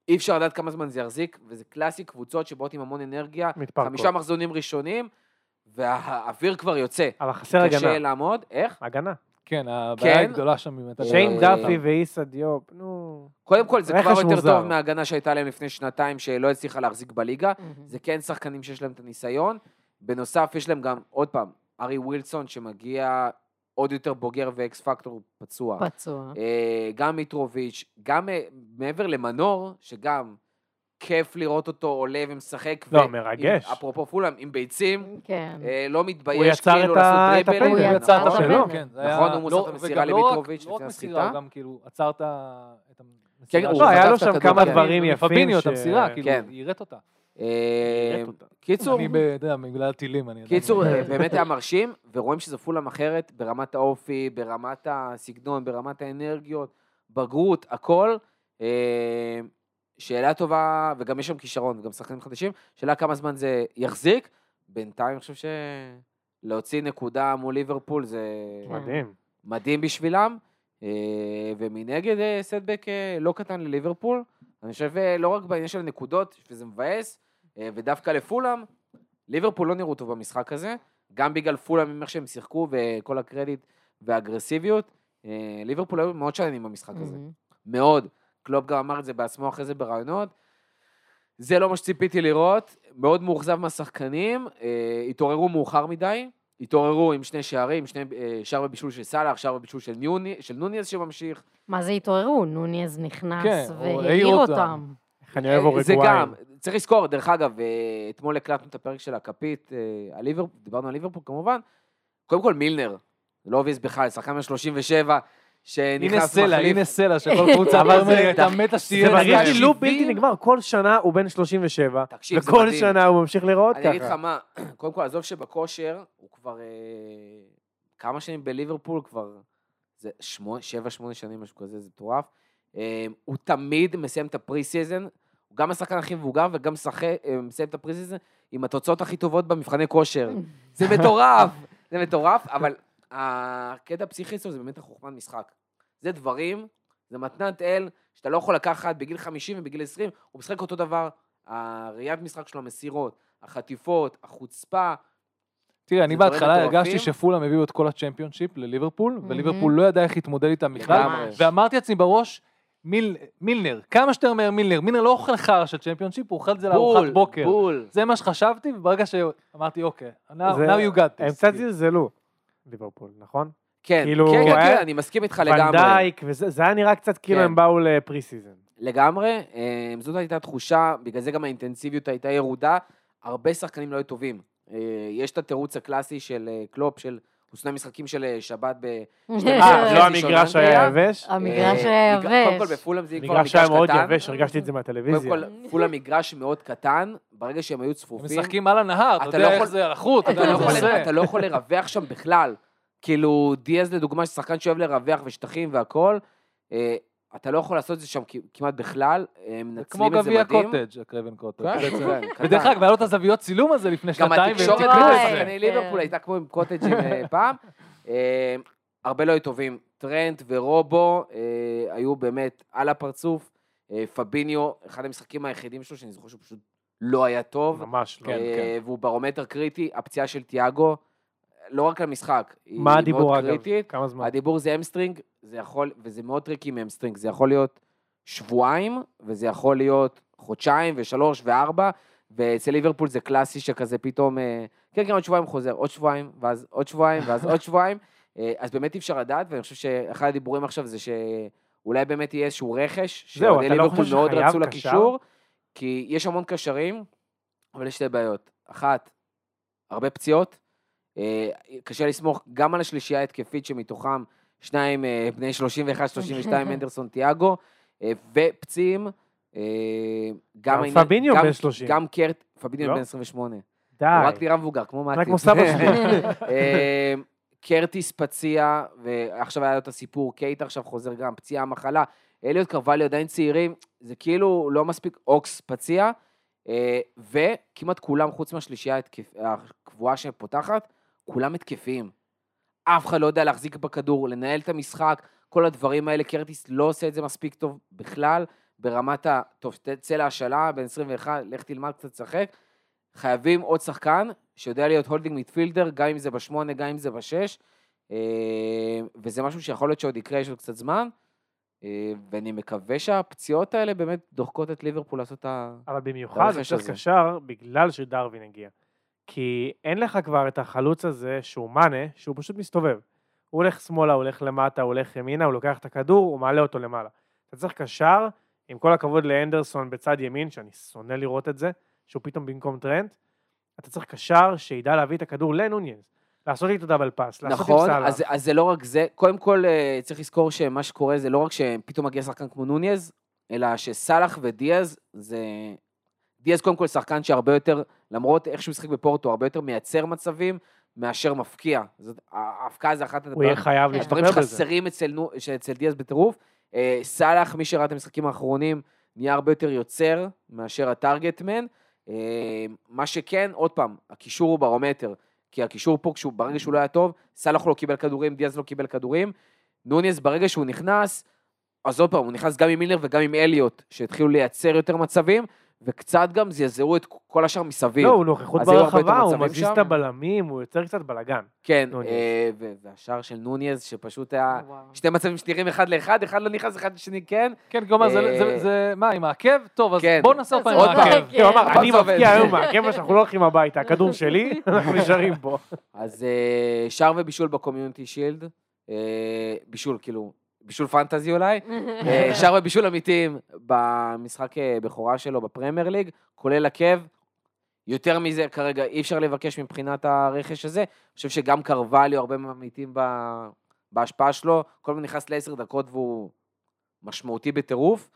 אי אפשר לדעת כמה זמן זה יחזיק, וזה קלאסי קבוצות שבאות עם המון אנרגיה, מתפרקות. חמישה מחזונים ראשונים, והאוויר כבר יוצא. אבל חסר קשה הגנה. לעמוד, איך? הגנה. כן, הבעיה כן. הגדולה שם היא... באמת- שיין אה, דאפי ואיסה דיופ, נו. קודם כל, זה כבר יותר מוזר. טוב מההגנה שהייתה להם לפני שנתיים, שלא הצליחה להחזיק בליגה. מהמם. זה כן שחקנים שיש להם את הניסיון. בנוסף, יש להם גם, עוד פעם, ארי ווילסון, שמגיע עוד יותר בוגר ואקס פקטור פצוע. פצוע. אה, גם מיטרוביץ', גם אה, מעבר למנור, שגם כיף לראות אותו עולה ומשחק. לא, ו- מרגש. עם- אפרופו פולאם, עם ביצים, כן. אה, לא הוא מתבייש יצר כאילו לעשות את הפנדל. דריבלים. הוא יצר את נכון? הפנדל. כן, זה נכון, היה- הוא מוסר לא- את המסירה וגם לא רק- למיטרוביץ' לא רק מסירה, גם כאילו עצר את המסירה. כן. הוא לא, היה לו שם כמה כן. דברים יפים. פביניו, את המסירה, כאילו, כן. יירט אותה. קיצור, אני, ב- אתה יודע, בגלל הטילים, אני... קיצור, <laughs> אה, באמת היה מרשים, ורואים שזו פולאם אחרת ברמת האופי, ברמת הסגנון, ברמת האנרגיות, בגרות, הכל. אה, שאלה טובה, וגם יש שם כישרון, וגם שחקנים חדשים, שאלה כמה זמן זה יחזיק. בינתיים אני חושב שלהוציא נקודה מול ליברפול זה. מדהים. מדהים בשבילם. אה, ומנגד setback לא קטן לליברפול. אני חושב לא רק בעניין של הנקודות, שזה מבאס, ודווקא לפולאם, ליברפול לא נראו טוב במשחק הזה, גם בגלל פולאם, עם איך שהם שיחקו, וכל הקרדיט והאגרסיביות. אה, ליברפול היו מאוד שאננים במשחק הזה. מאוד. קלופ גם אמר את זה בעצמו אחרי זה בראיונות. זה לא מה שציפיתי לראות, מאוד מאוכזב מהשחקנים, אה, התעוררו מאוחר מדי, התעוררו עם שני שערים, שני, אה, שער בבישול של סאלח, שער בבישול של, ניוני, של נוניאז שממשיך. מה זה התעוררו? נוניז נכנס כן, והעיר אותם. אותם. איך אני אוהב אה, זה. גם, צריך לזכור, דרך אגב, אה, אתמול הקלטנו את הפרק של הכפית, אה, דיברנו על ליברפול כמובן, קודם כל מילנר, זה לא אובייס בכלל, שחקן בן 37, הנה שנכנס סלע, מחליף. הנה סלע, שכל <laughs> קבוצה אבל פרמייר זה- הייתה מתה שתהיה... זה מרגיש. לי לופ. בלתי נגמר, כל שנה הוא בן 37, תקשיב, זה וכל מדהים. שנה הוא ממשיך לראות אני אגיד לך ככה. מה, <clears throat> קודם כל, עזוב שבכושר, הוא כבר אה, כמה שנים בליברפול, כבר זה שמונה, שבע, שמונה שנים, משהו כזה, זה מטורף. אה, הוא תמיד מסיים את ה pre-season, הוא גם השחקן הכי מבוגר וגם משחק- אה, מסיים את ה pre-season עם התוצאות הכי טובות במבחני כושר. <laughs> זה מטורף, זה מטורף, אבל הקטע הפסיכי שלו זה באמת החוכמת משחק. זה דברים, זה מתנת אל, שאתה לא יכול לקחת בגיל 50 ובגיל 20, הוא משחק אותו דבר. הראיית משחק שלו, המסירות, החטיפות, החוצפה, תראה, אני בהתחלה. הרגשתי שפולאם הביאו את כל הצ'מפיונשיפ לליברפול. וליברפול לא ידע איך להתמודד איתם בכלל. ואמרתי לעצמי בראש, מיל, מילנר, כמה שיותר מהר מילנר, מילנר לא אוכל חרא של צ'מפיונשיפ, הוא אוכל את זה לארוחת בוקר. בול. זה מה שחשבתי, וברגע שאמרתי, אוקיי, now, זה- now you got this. הם קצת זלזלו, ליברפול, נכון? כן, כאילו, כן, כן, כן, אני מסכים איתך לגמרי. ונדייק, וזה זה היה נראה קצת כאילו כן. הם באו ל pre-season. לגמרי, אה, זאת הייתה תחושה, בגלל זה גם האינטנסיביות הייתה ירודה, הרבה שחקנים לא היו טובים. אה, יש את התירוץ הקלאסי של אה, קלופ, של הוא שונא משחקים של אה, שבת ב... <laughs> אה, לא המגרש. היה יבש? המגרש אה, היה מגר- קודם כל יבש. בפולאם זה כבר המגרש היה מאוד קטן. יבש, הרגשתי את זה קודם מהטלוויזיה. כל, פולאם מגרש מאוד קטן, ברגע שהם היו הם צפופים, משחקים על הנהר, אתה יודע לא איך יכול- זה החוט, אתה אתה יודע לא יכול-. אתה לא יכול לרווח שם בכלל. כאילו, דיאז לדוגמה, שחקן שאוהב לרווח ושטחים והכול, אה, אתה לא יכול לעשות את זה שם כמעט בכלל, הם זה כמו מנצלים את זה גביע מדהים. קוטג', הקרייבן קוטג'. כן. <laughs> כן. ודרך אגב, היה לו את הזוויות צילום הזה לפני גם שנתיים, התקשורת והם תיקנו את זה. שחקני ליברפול כן. הייתה כמו עם קוטג'ים אה, <laughs> פעם. אה, הרבה לא היו טובים. טרנט ורובו אה, היו באמת על הפרצוף. אה, פביניו, אחד המשחקים היחידים שלו, שאני זוכר שהוא פשוט לא היה טוב. ממש לא. כן, אה, והוא ברומטר קריטי. הפציעה של תיאגו, לא רק למשחק, היא מה היא הדיבור מאוד אגב? קריטית. כמה זמן? הדיבור זה hamstring, זה יכול, וזה מאוד טריקי עם hamstring, זה יכול להיות שבועיים, וזה יכול להיות חודשיים ושלוש וארבע, ואצל ליברפול זה קלאסי שכזה פתאום, אה, כן, כן, עוד שבועיים חוזר, עוד שבועיים, ואז עוד שבועיים, ואז עוד <laughs> שבועיים, אה, אז באמת אי אפשר לדעת, ואני חושב שאחד הדיבורים עכשיו זה שאולי באמת יהיה איזשהו רכש, שאוהדי לא ליברפול חושב מאוד רצו? לקישור, כי יש המון קשרים, אבל יש שתי בעיות. אחת, הרבה פציעות, קשה לסמוך גם על השלישייה ההתקפית שמתוכם שניים אה, בני 31-32, <laughs> אנדרסון תיאגו, אה, ופציעים, אה, גם פביניו גם- בן 30. גם קרט, פביניו לא? בן 28. די. הוא רק נראה מבוגר, כמו מתי. רק כמו סבא שלי. <laughs> אה, קרטיס פציע, ועכשיו היה לו את הסיפור, קייט עכשיו חוזר גם, פציעה, מחלה. אליוט קרווליו עדיין צעירים, זה כאילו לא מספיק, אוקס פציע, אה, וכמעט כולם, חוץ מהשלישייה הקבועה שפותחת, כולם התקפיים. אף אחד לא יודע להחזיק בכדור, לנהל את המשחק, כל הדברים האלה, קרטיס לא עושה את זה מספיק טוב בכלל, ברמת ה... טוב, תצא להשאלה, בן 21, לך תלמד קצת לשחק. חייבים עוד שחקן שיודע להיות holding midfielder, גם אם זה בשמונה, גם אם זה בשש, אה, וזה משהו שיכול להיות שעוד יקרה, יש עוד קצת זמן, אה, ואני מקווה שהפציעות האלה באמת דוחקות את ליברפול לעשות את ה... אבל במיוחד הזה. קשר בגלל שדארווין הגיע. כי אין לך כבר את החלוץ הזה שהוא מאנה, שהוא פשוט מסתובב. הוא הולך שמאלה, הוא הולך למטה, הוא הולך ימינה, הוא לוקח את הכדור, הוא מעלה אותו למעלה. אתה צריך קשר, עם כל הכבוד לאנדרסון בצד ימין, שאני שונא לראות את זה, שהוא פתאום במקום טרנט, אתה צריך קשר שידע להביא את הכדור לנוניז, לעשות איתו דאבל פאס, לעשות עם נכון, סאלח. אז, אז זה לא רק זה. קודם כל, אה, צריך לזכור שמה שקורה זה לא רק שפתאום מגיע שחקן כמו נוניז, אלא שסאלח ודיאז זה... דיאז קודם כל שחקן שהרבה יותר, למרות איך שהוא משחק בפורטו, הרבה יותר מייצר מצבים מאשר מפקיע. זאת, ההפקעה זה אחת הוא יהיה חייב. הדברים להשתפר בזה. שחסרים אצל, נו- אצל דיאז בטירוף. אה, סאלח, מי שראה את המשחקים האחרונים, נהיה הרבה יותר יוצר מאשר הטארגטמן. אה, מה שכן, עוד פעם, הקישור הוא ברומטר. כי הקישור פה, כשהוא, ברגע שהוא לא היה טוב, סאלח לא קיבל כדורים, דיאז לא קיבל כדורים. נוניס, ברגע שהוא נכנס, אז עוד פעם, הוא נכנס גם עם מילנר וגם עם אליוט, שהתחילו לייצר יותר מצבים, וקצת גם זעזעו את כל השאר מסביב. לא, הוא נוכחות ברחבה, הוא מזיז. את הבלמים, הוא יוצר קצת בלאגן. כן. אה, ו- והשער של נוניז, שפשוט היה וואו. שתי מצבים שנראים אחד לאחד, אחד לא נכנס, אחד לשני כן. כן, כלומר, זה- אה, זה- זה, מה, עם העקב? טוב, אז כן. בואו נעשה עוד פעם עם עוד פעם. העקב. כן. הוא אמר, אני זה עובד." מבקיע היום מהקבע שאנחנו לא הולכים הביתה, הכדור <laughs> שלי, אנחנו נשארים פה. אז אה, שער ובישול בקומיוניטי שילד, בישול, כאילו, בישול פנטזי אולי, <laughs> אה, שער ובישול אמיתיים במשחק אה, בכורה שלו בפרמייר ליג, כולל עקב. יותר מזה כרגע אי אפשר לבקש מבחינת הרכש הזה. אני חושב שגם קרווליו, הרבה ממעיטים ב- בהשפעה שלו, כל הזמן נכנס לעשר דקות והוא משמעותי בטירוף.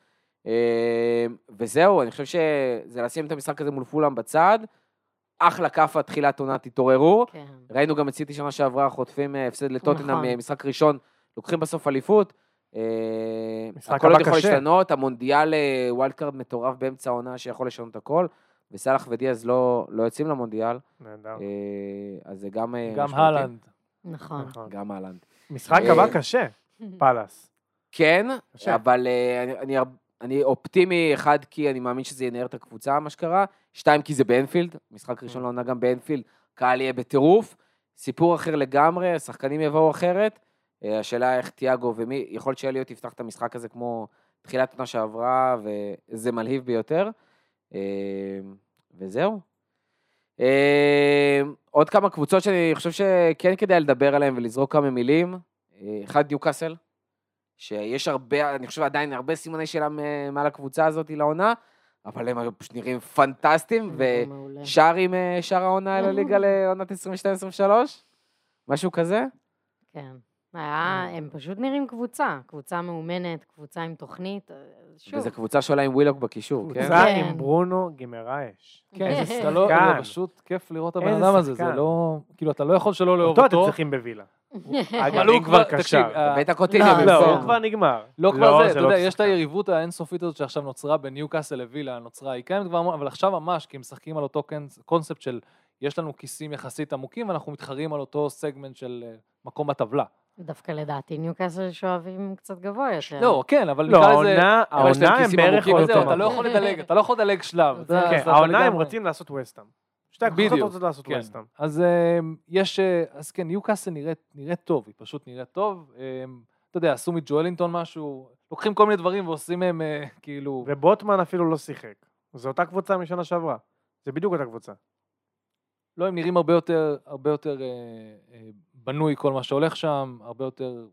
אה, וזהו, אני חושב שזה לשים את המשחק הזה מול פולאם בצד. אחלה כאפה, תחילת עונה, תתעוררו. כן. ראינו גם את סיטי שנה שעברה, חוטפים הפסד לטוטנאם, נכון. משחק ראשון, לוקחים בסוף אליפות. אה, משחק הכל הבא עוד יכול קשה. להשתנות, המונדיאל אה, wild card מטורף באמצע העונה שיכול לשנות הכל, וסאלח ודיאז לא, לא יוצאים למונדיאל, נהדר. אה, אז זה גם גם משמעותי. האלנד. נכון. נכון. גם האלנד. משחק הבא קשה, <laughs> פאלאס. כן, קשה. אבל אה, אני, אני, אני אופטימי, אחד, כי אני מאמין שזה ינער את הקבוצה, מה שקרה, שתיים, כי זה באנפילד, משחק ראשון לעונה גם באנפילד, קהל יהיה בטירוף, סיפור אחר לגמרי, השחקנים יבואו אחרת, השאלה איך תיאגו ומי, יכול להיות שאליוט יפתח את המשחק הזה כמו תחילת עונה שעברה, וזה מלהיב ביותר. אה, וזהו. אה, עוד כמה קבוצות שאני חושב שכן כדאי לדבר עליהן ולזרוק כמה מילים. אה, אחד, ניוקאסל, שיש הרבה, אני חושב עדיין הרבה סימני שאלה מעל הקבוצה הזאת לעונה, אבל הם פשוט נראים פנטסטיים. ושאר עם אה, שאר העונה אל הליגה <laughs> לעונת 22-23? משהו כזה? כן. היה, הם פשוט נראים קבוצה, קבוצה מאומנת, קבוצה עם תוכנית. אה, שוב, וזו קבוצה שעולה עם ווילוק בקישור, כן? קבוצה כן. עם ברונו גימרייש. כן, כן. לא, שחקן. לא, פשוט כיף לראות את הבן אדם הזה, זה שחקן. לא, כאילו, אתה לא יכול שלא לאהוב אותו אתם אותו. צריכים בווילה. <laughs> אבל הוא כבר קשר. אה, <laughs> בית הקוטיניו לא, במקום. לא, כן. הוא כבר נגמר. לא כבר זה, אתה לא יודע, יש את שחקן. היריבות האינסופית הזאת שעכשיו נוצרה בין ניוקאסל לווילה, נוצרה, היא קיימת כבר, אבל עכשיו ממש, כי הם משחקים על אותו קונס- קונספט של, יש לנו כיסים יחסית עמוקים, ואנחנו מתחרים על אותו סגמנט של אה, מקום בטבלה. דווקא לדעתי ניוקאסל שואבים קצת גבוה יותר. לא, כן, אבל לא, נקרא לזה... להם העונה הם בערך יותר. אתה לא יכול לדלג, אתה לא יכול לדלג שלב. <laughs> כן, העונה הם רוצים לעשות ווסטאם. שתי הקבוצות רוצות לעשות כן. ווסטאם. אז אה, יש, אה, אז כן, ניוקאסל נראית, נראית טוב, היא פשוט נראית טוב. אה, אתה יודע, עשו מג'ואלינטון משהו, לוקחים כל מיני דברים ועושים מהם כאילו... ובוטמן אפילו לא שיחק. זו אותה קבוצה משנה שעברה. זה בדיוק אותה קבוצה. לא, הם נראים הרבה יותר, הרבה יותר אה, אה, בנוי כל מה שהולך שם, הרבה יותר...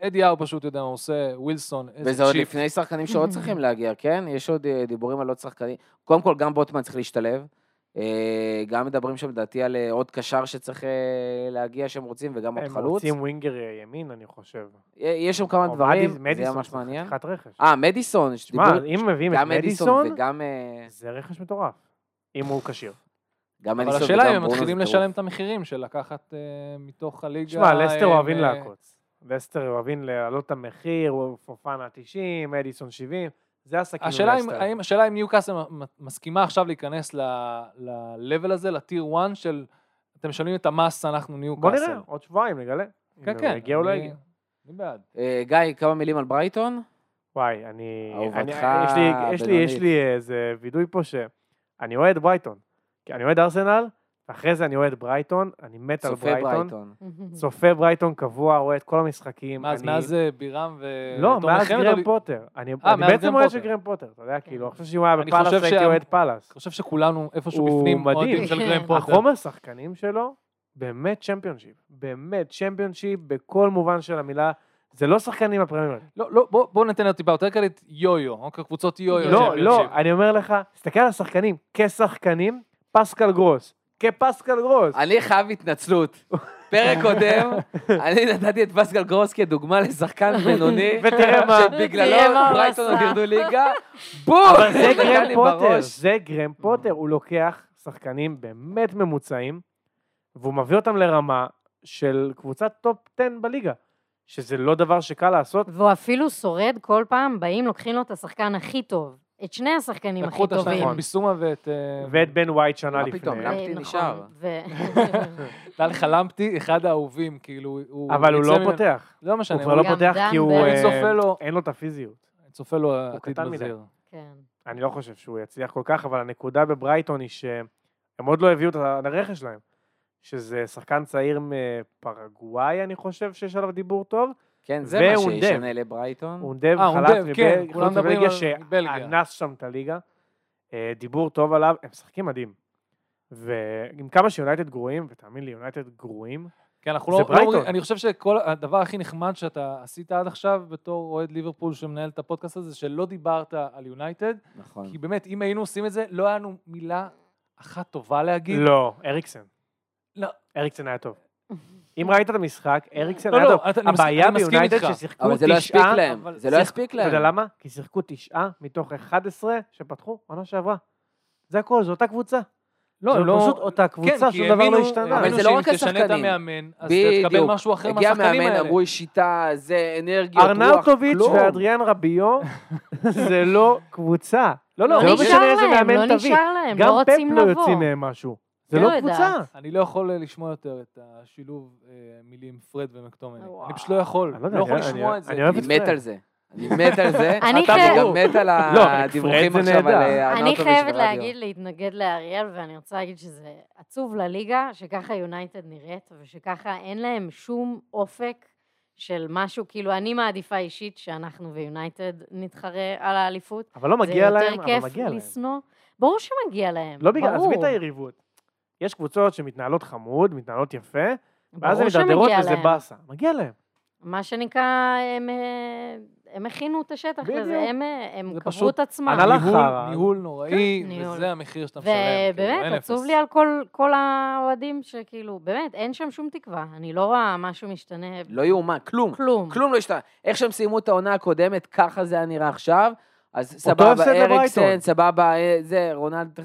אדי האו פשוט יודע מה הוא עושה, ווילסון, איזה וזה עוד צ'יפ. לפני שחקנים שעוד צריכים להגיע, כן? יש עוד אה, דיבורים על עוד שחקנים. קודם כל, גם בוטמן צריך להשתלב. אה, גם מדברים שם, לדעתי, על אה, עוד קשר שצריך להגיע שהם רוצים, וגם עוד הם חלוץ. רוצים ווינגר ימין, אני חושב. יש שם כמה דברים, מדיס- זה מדיסון, ממש מעניין. חתיכת רכש. אה, מדיסון, יש שמע, דיבור- אם מביאים את גם מדיסון מדיסון, וגם זה רכש מטורף. אם הוא כשיר. גם אבל השאלה אם הם מתחילים לשלם. את המחירים של לקחת אה, מתוך הליגה... תשמע, לסטר אה, אוהבים אה, לעקוץ. לסטר אוהבים להעלות את המחיר, הוא פופנה 90, מדיסון 70, זה הסכין השאלה אם, לסטר. האם, השאלה אם ניוקאסל מ- מסכימה עכשיו להיכנס ל-level הזה, לטיר 1 של אתם משלמים את המס, אנחנו ניוקאסל. בוא נראה, עוד שבועיים נגלה. כן, כן. הוא יגיע או לא אני- יגיע. אני בעד. גיא, כמה מילים על ברייטון? וואי, אני... אהובתך אני- יש לי- איזה וידוי פה שאני אוהד ברייטון. כי אני אוהד ארסנל, ואחרי זה אני אוהד ברייטון, אני מת על צופה ברייטון. ברייטון. צופה ברייטון קבוע, רואה את כל המשחקים. מה, אז אני- מאז אה, בירם ו... לא, מאז גרם פוטר. אני אה, אני מאז בעצם אוהד. של גרהם פוטר, אתה יודע, כאילו, אני חושב שאם הוא היה אני בפאלאס חושב הייתי אוהד פאלאס. אני חושב שכולנו איפשהו הוא בפנים מדהים. אוהדים של גרהם <laughs> פוטר. החומר שחקנים שלו, באמת צ'מפיונשיפ. באמת צ'מפיונשיפ בכל מובן של המילה. זה לא שחקנים הפרמייר. לא, לא, בוא, בוא ניתן לו טיפה יותר קליט, יו-יו, אוקיי, קבוצות יו-יו. לא. לא, אני אומר לך, תסתכל על השחקנים, כשחקנים, פסקל גרוס. כפסקל גרוס. אני חייב התנצלות. פרק קודם, אני נתתי את פסקל גרוס כדוגמה לשחקן בינוני, <laughs> ותראה מה. שבגללו ברייטון עוד. ירדו ליגה, בום! אבל זה גרהם פוטר. זה גרהם פוטר, הוא לוקח שחקנים באמת ממוצעים, והוא מביא אותם לרמה של קבוצת top 10 בליגה, שזה לא דבר שקל לעשות. והוא אפילו שורד כל פעם, באים, לוקחים לו את השחקן הכי טוב. את שני השחקנים לקחו הכי את השניים, טובים. ביסומה ואת... אה, ואת בן ווייט שנה מה פתאום, לפני. למפטי אה, נכון, נשאר. ו- <laughs> טל חלמתי, אחד האהובים, כאילו, הוא... אבל הוא לא פותח. לא משנה, הוא כבר לא פותח כי הוא... ברן. אה, אני צופה לו- אין לו את הפיזיות. צופה לו עתיד קטן מדי. מזהיר. כן. אני לא חושב שהוא יצליח כל כך, אבל הנקודה בברייטון היא שהם עוד לא הביאו את הרכש שלהם. שזה שחקן צעיר מפרגוואי, אני חושב שיש עליו דיבור טוב. כן, זה מה. שישנה לברייטון. אונדב אה, אונדב, כן, מבלגיה, כולם מדברים על בלגיה. שאנס שם את הליגה. אה, דיבור טוב עליו, הם משחקים מדהים. ועם כמה שיונייטד גרועים, ותאמין לי, יונייטד גרועים, כן, אנחנו זה לא... לא ברייטון. אומרים- אני חושב שכל הדבר הכי נחמד שאתה עשית עד עכשיו, בתור אוהד ליברפול שמנהל את הפודקאסט הזה, שלא דיברת על יונייטד, נכון. כי באמת, אם היינו עושים את זה, לא היה לנו מילה אחת טובה להגיד. לא, אריקסן. לא. אריקסן היה טוב. <laughs> אם ראית את המשחק, אריקסן לא, היה לא, טוב. הבעיה ביונייטד. ששיחקו אבל זה לא יספיק תשעה, להם, זה לא יספיק אתה יודע להם. למה? כי שיחקו תשעה מתוך 11 שפתחו עונה שעברה. זה הכל, זו אותה קבוצה. לא, זו לא... פשוט אותה קבוצה, כן, שום דבר לא השתנה. אבל זה לא שאם רק תשנה את השחקנים. המאמן, אז תקבל. משהו אחר הגיע מהשחקנים מאמן, האלה. אמרו שיטה, זה אנרגיות, רוח, ארנאוטוביץ' כלום. ואדריאן רביו <laughs> זה לא קבוצה. לא, לא, זה לא משנה איזה נשאר להם, מאמן לא תביא. נשאר להם, גם לא פפ לא. יוציא מהם משהו. זה לא לא. קבוצה. אני לא יכול אה, לשמוע יותר את השילוב אה, מילים פרד ומקטומני. אני. פשוט לא יכול. אני לא לא יכול לשמוע את זה. אני מת. על זה. אני מת על זה. <laughs> אני אתה גם מת על לא, הדיווחים זה עכשיו על נהדר. אה, אני חייבת. להגיד, להתנגד לאריאל, ואני רוצה להגיד שזה עצוב לליגה, שככה יונייטד נראית, ושככה אין להם שום אופק של משהו, כאילו, אני מעדיפה אישית שאנחנו ויונייטד נתחרה על האליפות. אבל לא מגיע להם, זה יותר אבל כיף מגיע להם. לשנוא. ברור שמגיע להם, לא בגלל, ברור. עזבי את היריבות. יש קבוצות שמתנהלות חמוד, מתנהלות יפה, ואז הן שמגיע וזה להם. באסה. מגיע להם. מה שנקרא, הם, אה, הם הכינו את השטח בדיוק. לזה, הם, אה, הם קבעו פשוט את עצמם. הנהלה ניהול- חרא. ניהול נוראי, כן, ניהול. וזה המחיר שאתה משלם. כאילו, ובאמת. עצוב לי על כל, כל האוהדים שכאילו, באמת, אין שם שום תקווה. אני לא רואה משהו משתנה, לא יאומן, כלום. כלום. כלום לא השתנה. איך שהם סיימו את העונה הקודמת, ככה זה היה נראה עכשיו. אז סבבה. אריקסן, סבבה, אה, זה, רונלד...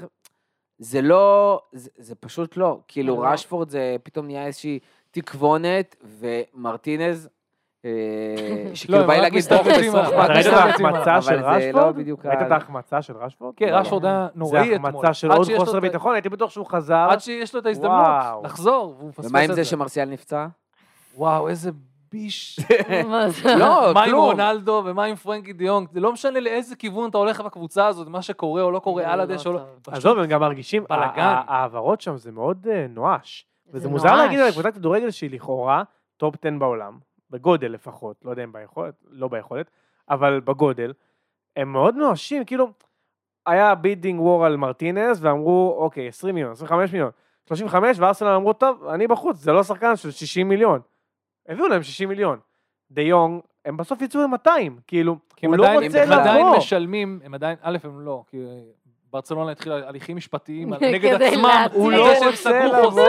זה לא, זה, זה פשוט לא. כאילו, לא. רשפורד זה פתאום נהיה איזושהי תקוונת, ומרטינז, אה, <laughs> לא, שכאילו הם בא לי להגיד, אתה מה, ראית את ההחמצה של זה רשפורד? לא בדיוק... ראית את ההחמצה של רשפורד? כן, לא. רשפורד היה זה נוראי אתמול. החמצה של עוד חוסר ביטחון, הייתי בטוח שהוא חזר. עד שיש לו את ההזדמנות. לחזור, והוא מפספס את זה. ומה עם זה שמרסיאל נפצע? וואו, איזה ביש. מה זה? לא, מה עם כלום. רונלדו ומה עם פרנקי דיונג? זה לא משנה לאיזה כיוון אתה הולך בקבוצה הזאת, מה שקורה או לא קורה על לא הדשא או לא. עזוב, הם גם מרגישים, בלאגן. ה- ה- ההעברות שם זה מאוד אה, נואש. זה וזה מוזר. להגיד על קבוצת כדורגל שהיא לכאורה top 10 בעולם, בגודל לפחות, לא יודע אם ביכולת, לא ביכולת, אבל בגודל, הם מאוד נואשים, כאילו, היה bidding war על מרטינז, ואמרו, אוקיי, 20 מיליון, 25 מיליון, 35, וארסנל אמרו, טוב, אני בחוץ, זה לא שחקן של 60 מיליון. הביאו להם 60 מיליון. די יונג, הם בסוף יצאו ל-200, כאילו, כי הם הוא לא עדיין- רוצה הם עדיין לבוא. משלמים, הם עדיין, א', הם לא, כי ברצלונה התחילה הליכים משפטיים <laughs> נגד עצמם. הוא לא רוצה לבוא.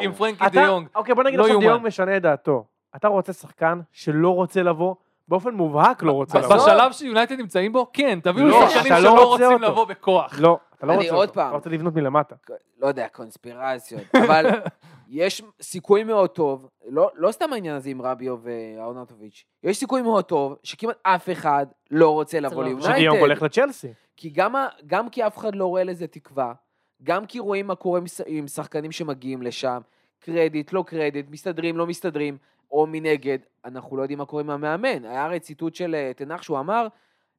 עם פרנקי אתה- דיונג. אוקיי, בוא נגיד לא עכשיו יאומן. יונג משנה את דעתו. אתה רוצה שחקן שלא רוצה לבוא, באופן מובהק לא רוצה לבוא. בשלב שיונייטד נמצאים בו, כן, תביאו לא, שחקנים לא שלא רוצים אותו. לבוא בכוח. לא, אתה לא רוצה עוד אותו, פעם. אתה רוצה לבנות מלמטה. לא יודע, קונספירציות, אבל <laughs> יש סיכוי מאוד טוב, לא, לא סתם העניין הזה עם רביו ואהרונטוביץ', יש סיכוי מאוד טוב שכמעט אף אחד לא רוצה לבוא לא. ליונייטד. שדי יונג הולך לצ'לסי. כי גם, גם כי אף אחד לא רואה לזה תקווה, גם כי רואים מה קורה עם שחקנים שמגיעים לשם, קרדיט, לא קרדיט, מסתדרים, לא מסתדרים, או מנגד, אנחנו לא יודעים מה קורה עם המאמן. היה הרי ציטוט של אה, תנח שהוא אמר,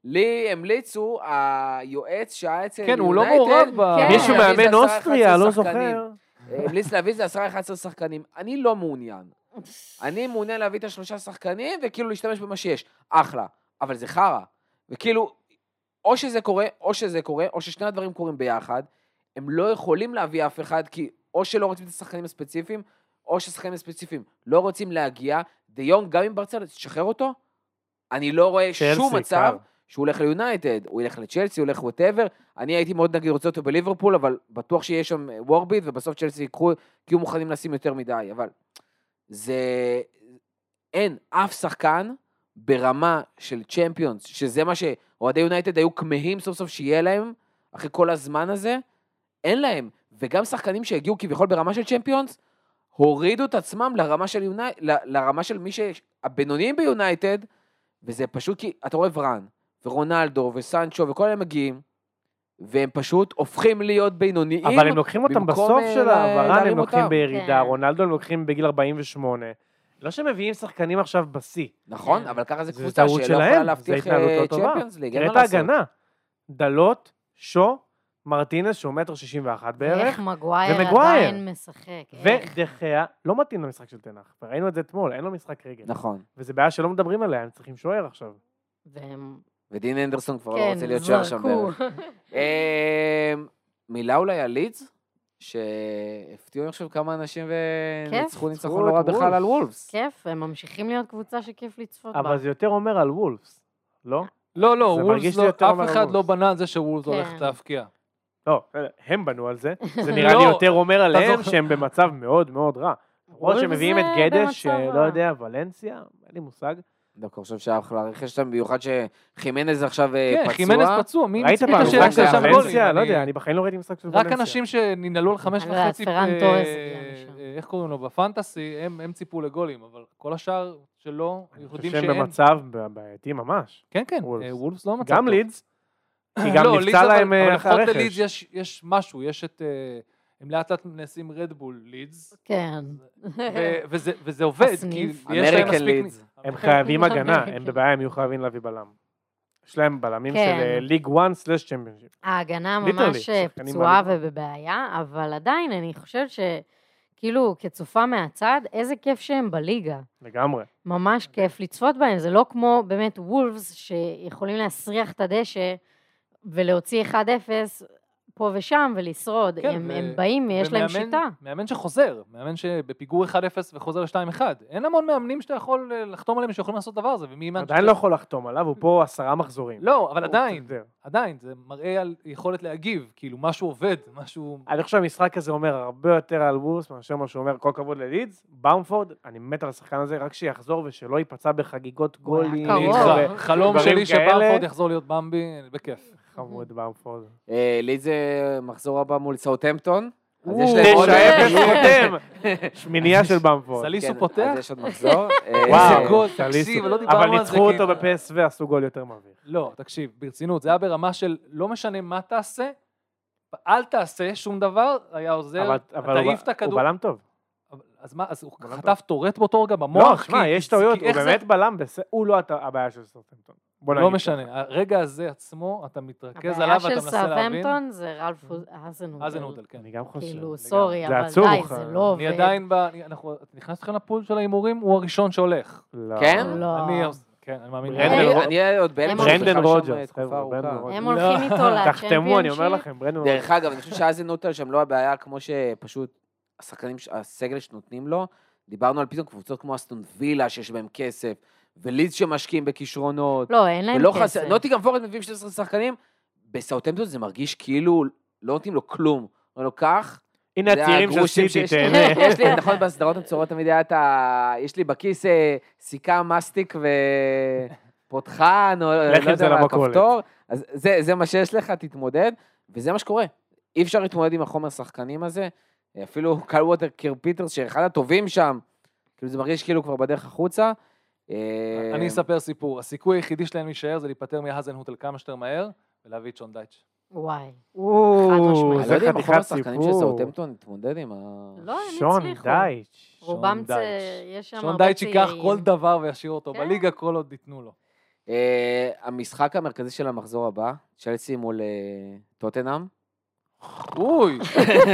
לי המליצו, היועץ שהיה אצל כן, הוא לא יונייטד, מעורב ב... כן. מישהו מאמן איזה 10, אוסטריה, 11 לא. זוכר. אה, המליץ להביא איזה 10-11 שחקנים. אני לא מעוניין. אני מעוניין להביא את השלושה שחקנים, וכאילו להשתמש במה שיש. אחלה. אבל זה חרא. וכאילו, או שזה קורה, או שזה קורה, או ששני הדברים קורים ביחד. הם לא יכולים להביא אף אחד, כי או שלא רוצים את השחקנים הספציפיים, או שהשחקנים הספציפיים לא רוצים להגיע. דה יונג, גם אם ברצלונה, תשחרר אותו, אני לא רואה שום מצב. שהוא הולך ליונייטד, הוא ילך לצ'לסי, הוא ילך whatever. אני הייתי מאוד נגיד רוצה אותו בליברפול, אבל בטוח שיהיה שם overbid, ובסוף צ'לסי ייקחו, כי יהיו מוכנים לשים יותר מדי, אבל זה... אין אף שחקן ברמה של צ'מפיונס, שזה מה שאוהדי יונייטד היו כמהים סוף סוף שיהיה להם, אחרי כל הזמן הזה, אין להם. וגם שחקנים שהגיעו כביכול ברמה של צ'מפיונס, הורידו את עצמם לרמה של יונייטד, לרמה של מי שהבינוניים ביונייטד, וזה פשוט כי, אתה רואה ורן, ורונלדו, וסנצ'ו, וכל אלה מגיעים, והם פשוט הופכים להיות בינוניים. אבל הם לוקחים אותם בסוף אה, של העברה, הם לוקחים אותם. בירידה, כן. רונלדו הם לוקחים בגיל 48. לא שמביאים שחקנים עכשיו בשיא. נכון, כן. אבל ככה זה זה קבוצה שלא יכולה שלהם, זה להבטיח התנהלות לא טובה. צ'מפיונס ליג, אין תראה מה את לעשות. ההגנה. דלות, שו, מרטינס, שהוא מטר 61 בערך, איך מגווייר ומגווייר. עדיין משחק. ודחיה לא מתאים למשחק של תנח. וראינו את זה אתמול, אין לו משחק רגל. נכון. וזו בעיה שלא מדברים עליה, הם צריכים שוער עכשיו. והם, ודין אנדרסון כבר לא כן, רוצה להיות שוער שם. בערך. אמ, מילה אולי על לידס, שהפתיעו אני חושב כמה אנשים וניצחו. ניצחון ניצחו לא רע בכלל וולפס. על וולפס. כיף, הם ממשיכים להיות קבוצה שכיף לצפות בה. אבל זה יותר אומר על וולפס, לא? לא, לא, מרגיש לא, אף אחד. לא בנה על זה שוולס כן. הולכת להפקיע. לא, הם בנו על זה. <laughs> זה נראה לי לא, יותר אומר עליהם שהם במצב מאוד מאוד רע. למרות וולפס שהם מביאים את גדש, במצב אה, רע. לא יודע, ולנסיה, אין לי מושג. דווקא חושב שהיה אחלה רכש שם, במיוחד שחימנז עכשיו אה, כן, פצוע. חימנס פצוע, מי ראית פעם משחק שיעשה יעשה של ולנסיה? לא אני- יודע, אני בחיים לא ראיתי משחק של ולנסיה. רק אנשים שננעלו על חמש אני וחצי, אה. אה, איך קוראים לו, בפנטסי, הם הם ציפו לגולים, אבל כל השאר שלא, אני יודעים חושב שהם שאין. במצב בעייתי ממש. כן, כן, וולפס. לא מצב גם. לידס, כי <coughs> גם לא, נפצע אבל- להם אה, אבל אחרי לפחות הרכש. ללידס יש- יש משהו, יש את... אה, הם לאט לאט מנסים רדבול לידס, כן. וזה- וזה עובד, כי. יש להם American מספיק... לידס. הם חייבים הגנה, הם בבעיה, הם יהיו חייבים להביא בלם. יש להם בלמים כן. של אה, League 1 slash צ'מפיונשיפ. ההגנה ממש שחקנים פצועה. ובבעיה, אבל עדיין אני חושבת כאילו, כצופה מהצד, איזה כיף שהם בליגה. לגמרי. ממש כיף לצפות בהם, זה לא כמו באמת וולפס שיכולים להסריח את הדשא ולהוציא 1-0 פה ושם ולשרוד. כן, הם, ו- הם באים, יש להם ומאמן- שיטה. מאמן שחוזר, מאמן שבפיגור 1-0 וחוזר ל-2-1. אין המון מאמנים שאתה יכול אה, לחתום עליהם שיכולים לעשות דבר הזה, ומי אימן... עדיין לא יכול לחתום עליו, הוא פה עשרה מחזורים. לא, אבל עדיין, בסדר. עדיין, זה מראה על יכולת להגיב, כאילו משהו עובד, משהו... אני חושב שהמשחק הזה אומר הרבה יותר על וולס מאשר מה שהוא אומר כל כבוד ללידס. באומפורד, אני מת על השחקן הזה, רק שיחזור ושלא ייפצע בחגיגות גולים. חלום שלי. שבמפורד יחזור להיות במבי, בכיף. חמוד באומפורד. אה, לי זה מחזור הבא מול סאוטהמפטון. אז יש להם עוד... תשע אפס חותם. <laughs> שמינייה של במפורד. סליסו כן, פותח? אז יש עוד מחזור. <laughs> אה, וואו, איזה גול. תקשיב, לא דיברנו אבל על זה, ניצחו אותו כאילו. בפסו, עשו גול יותר מביך. לא, תקשיב, ברצינות, זה היה ברמה של לא משנה מה תעשה, אל תעשה שום דבר, היה עוזר, אבל- אבל תעיף את הכדור. הוא בלם טוב. אבל- אז מה, אז הוא חטף טורט באותו רגע במוח? לא, שמע, יש טעויות, הוא באמת בלם, בסדר, הוא לא הבעיה של סרטנטון. בוא נגיד לא. משנה, הרגע הזה עצמו, אתה מתרכז הבעיה עליו של ואתה מנסה להבין. סאות'המפטון זה רלף האזנודל. אז זה נודל, כן. אני גם חושב. כאילו, סורי, אבל די, זה לא עובד. אני עדיין ב... אנחנו... נכנס אתכם לפול של ההימורים, הוא הראשון שהולך. לא. כן? לא. אני... כן, אני מאמין. ברנדן אני- עוד ברנדן חיכה שם, רוג'רס, ברנדן. רוג'רס. הם לא. הולכים איתו <laughs> תחתמו, אני אומר לצ'מפיונשיפ. לכם, ברנדון דרך אגב, אני חושב שאזן נוטל שם לא הבעיה כמו שפשוט השחקנים, הסגל שנותנים לו, דיברנו על פתאום קבוצות כמו אסטון וילה שיש בהם כסף, ולידס שמשקיעים בכישרונות, לא, אין להם ולא כסף. חסר, נוטינגהאם פורסט מביאים 12 שחקנים, בסאוטמפטון זה מרגיש כאילו לא נותנים לו כלום. אומר לו, קח, הנה הצעירים של סיטי. תהנה. <laughs> יש לי, נכון, בסדרות המצוירות תמיד היה את ה... יש לי בכיס אה, סיכה מסטיק ופותחן, או לא יודע מה. כפתור. אז זה, זה מה שיש לך, תתמודד, וזה מה שקורה. אי אפשר להתמודד עם החומר שחקנים הזה. אפילו קייל ווקר פיטרס, שאחד הטובים שם, כאילו זה מרגיש כאילו כבר בדרך החוצה. אני אספר סיפור. הסיכוי היחידי שלהם להישאר זה להיפטר מהאזנהוטל כמה שיותר מהר, ולהביא את שון דייץ'. וואי. משמעית. אני זה לא יודע אם החומר חתיכת סיפור. סאוטמפטון להתמודד עם ה... לא, הם שון הצליחו. דייץ'. רובם שון. דייץ'. יש שם שון הרבה דייץ' ייקח צעירים. כל דבר וישאיר אותו כן. בליגה כל עוד ייתנו לו. אה, המשחק המרכזי של המחזור הבא, צ'לסי מול אה, טוטנאם. אוי,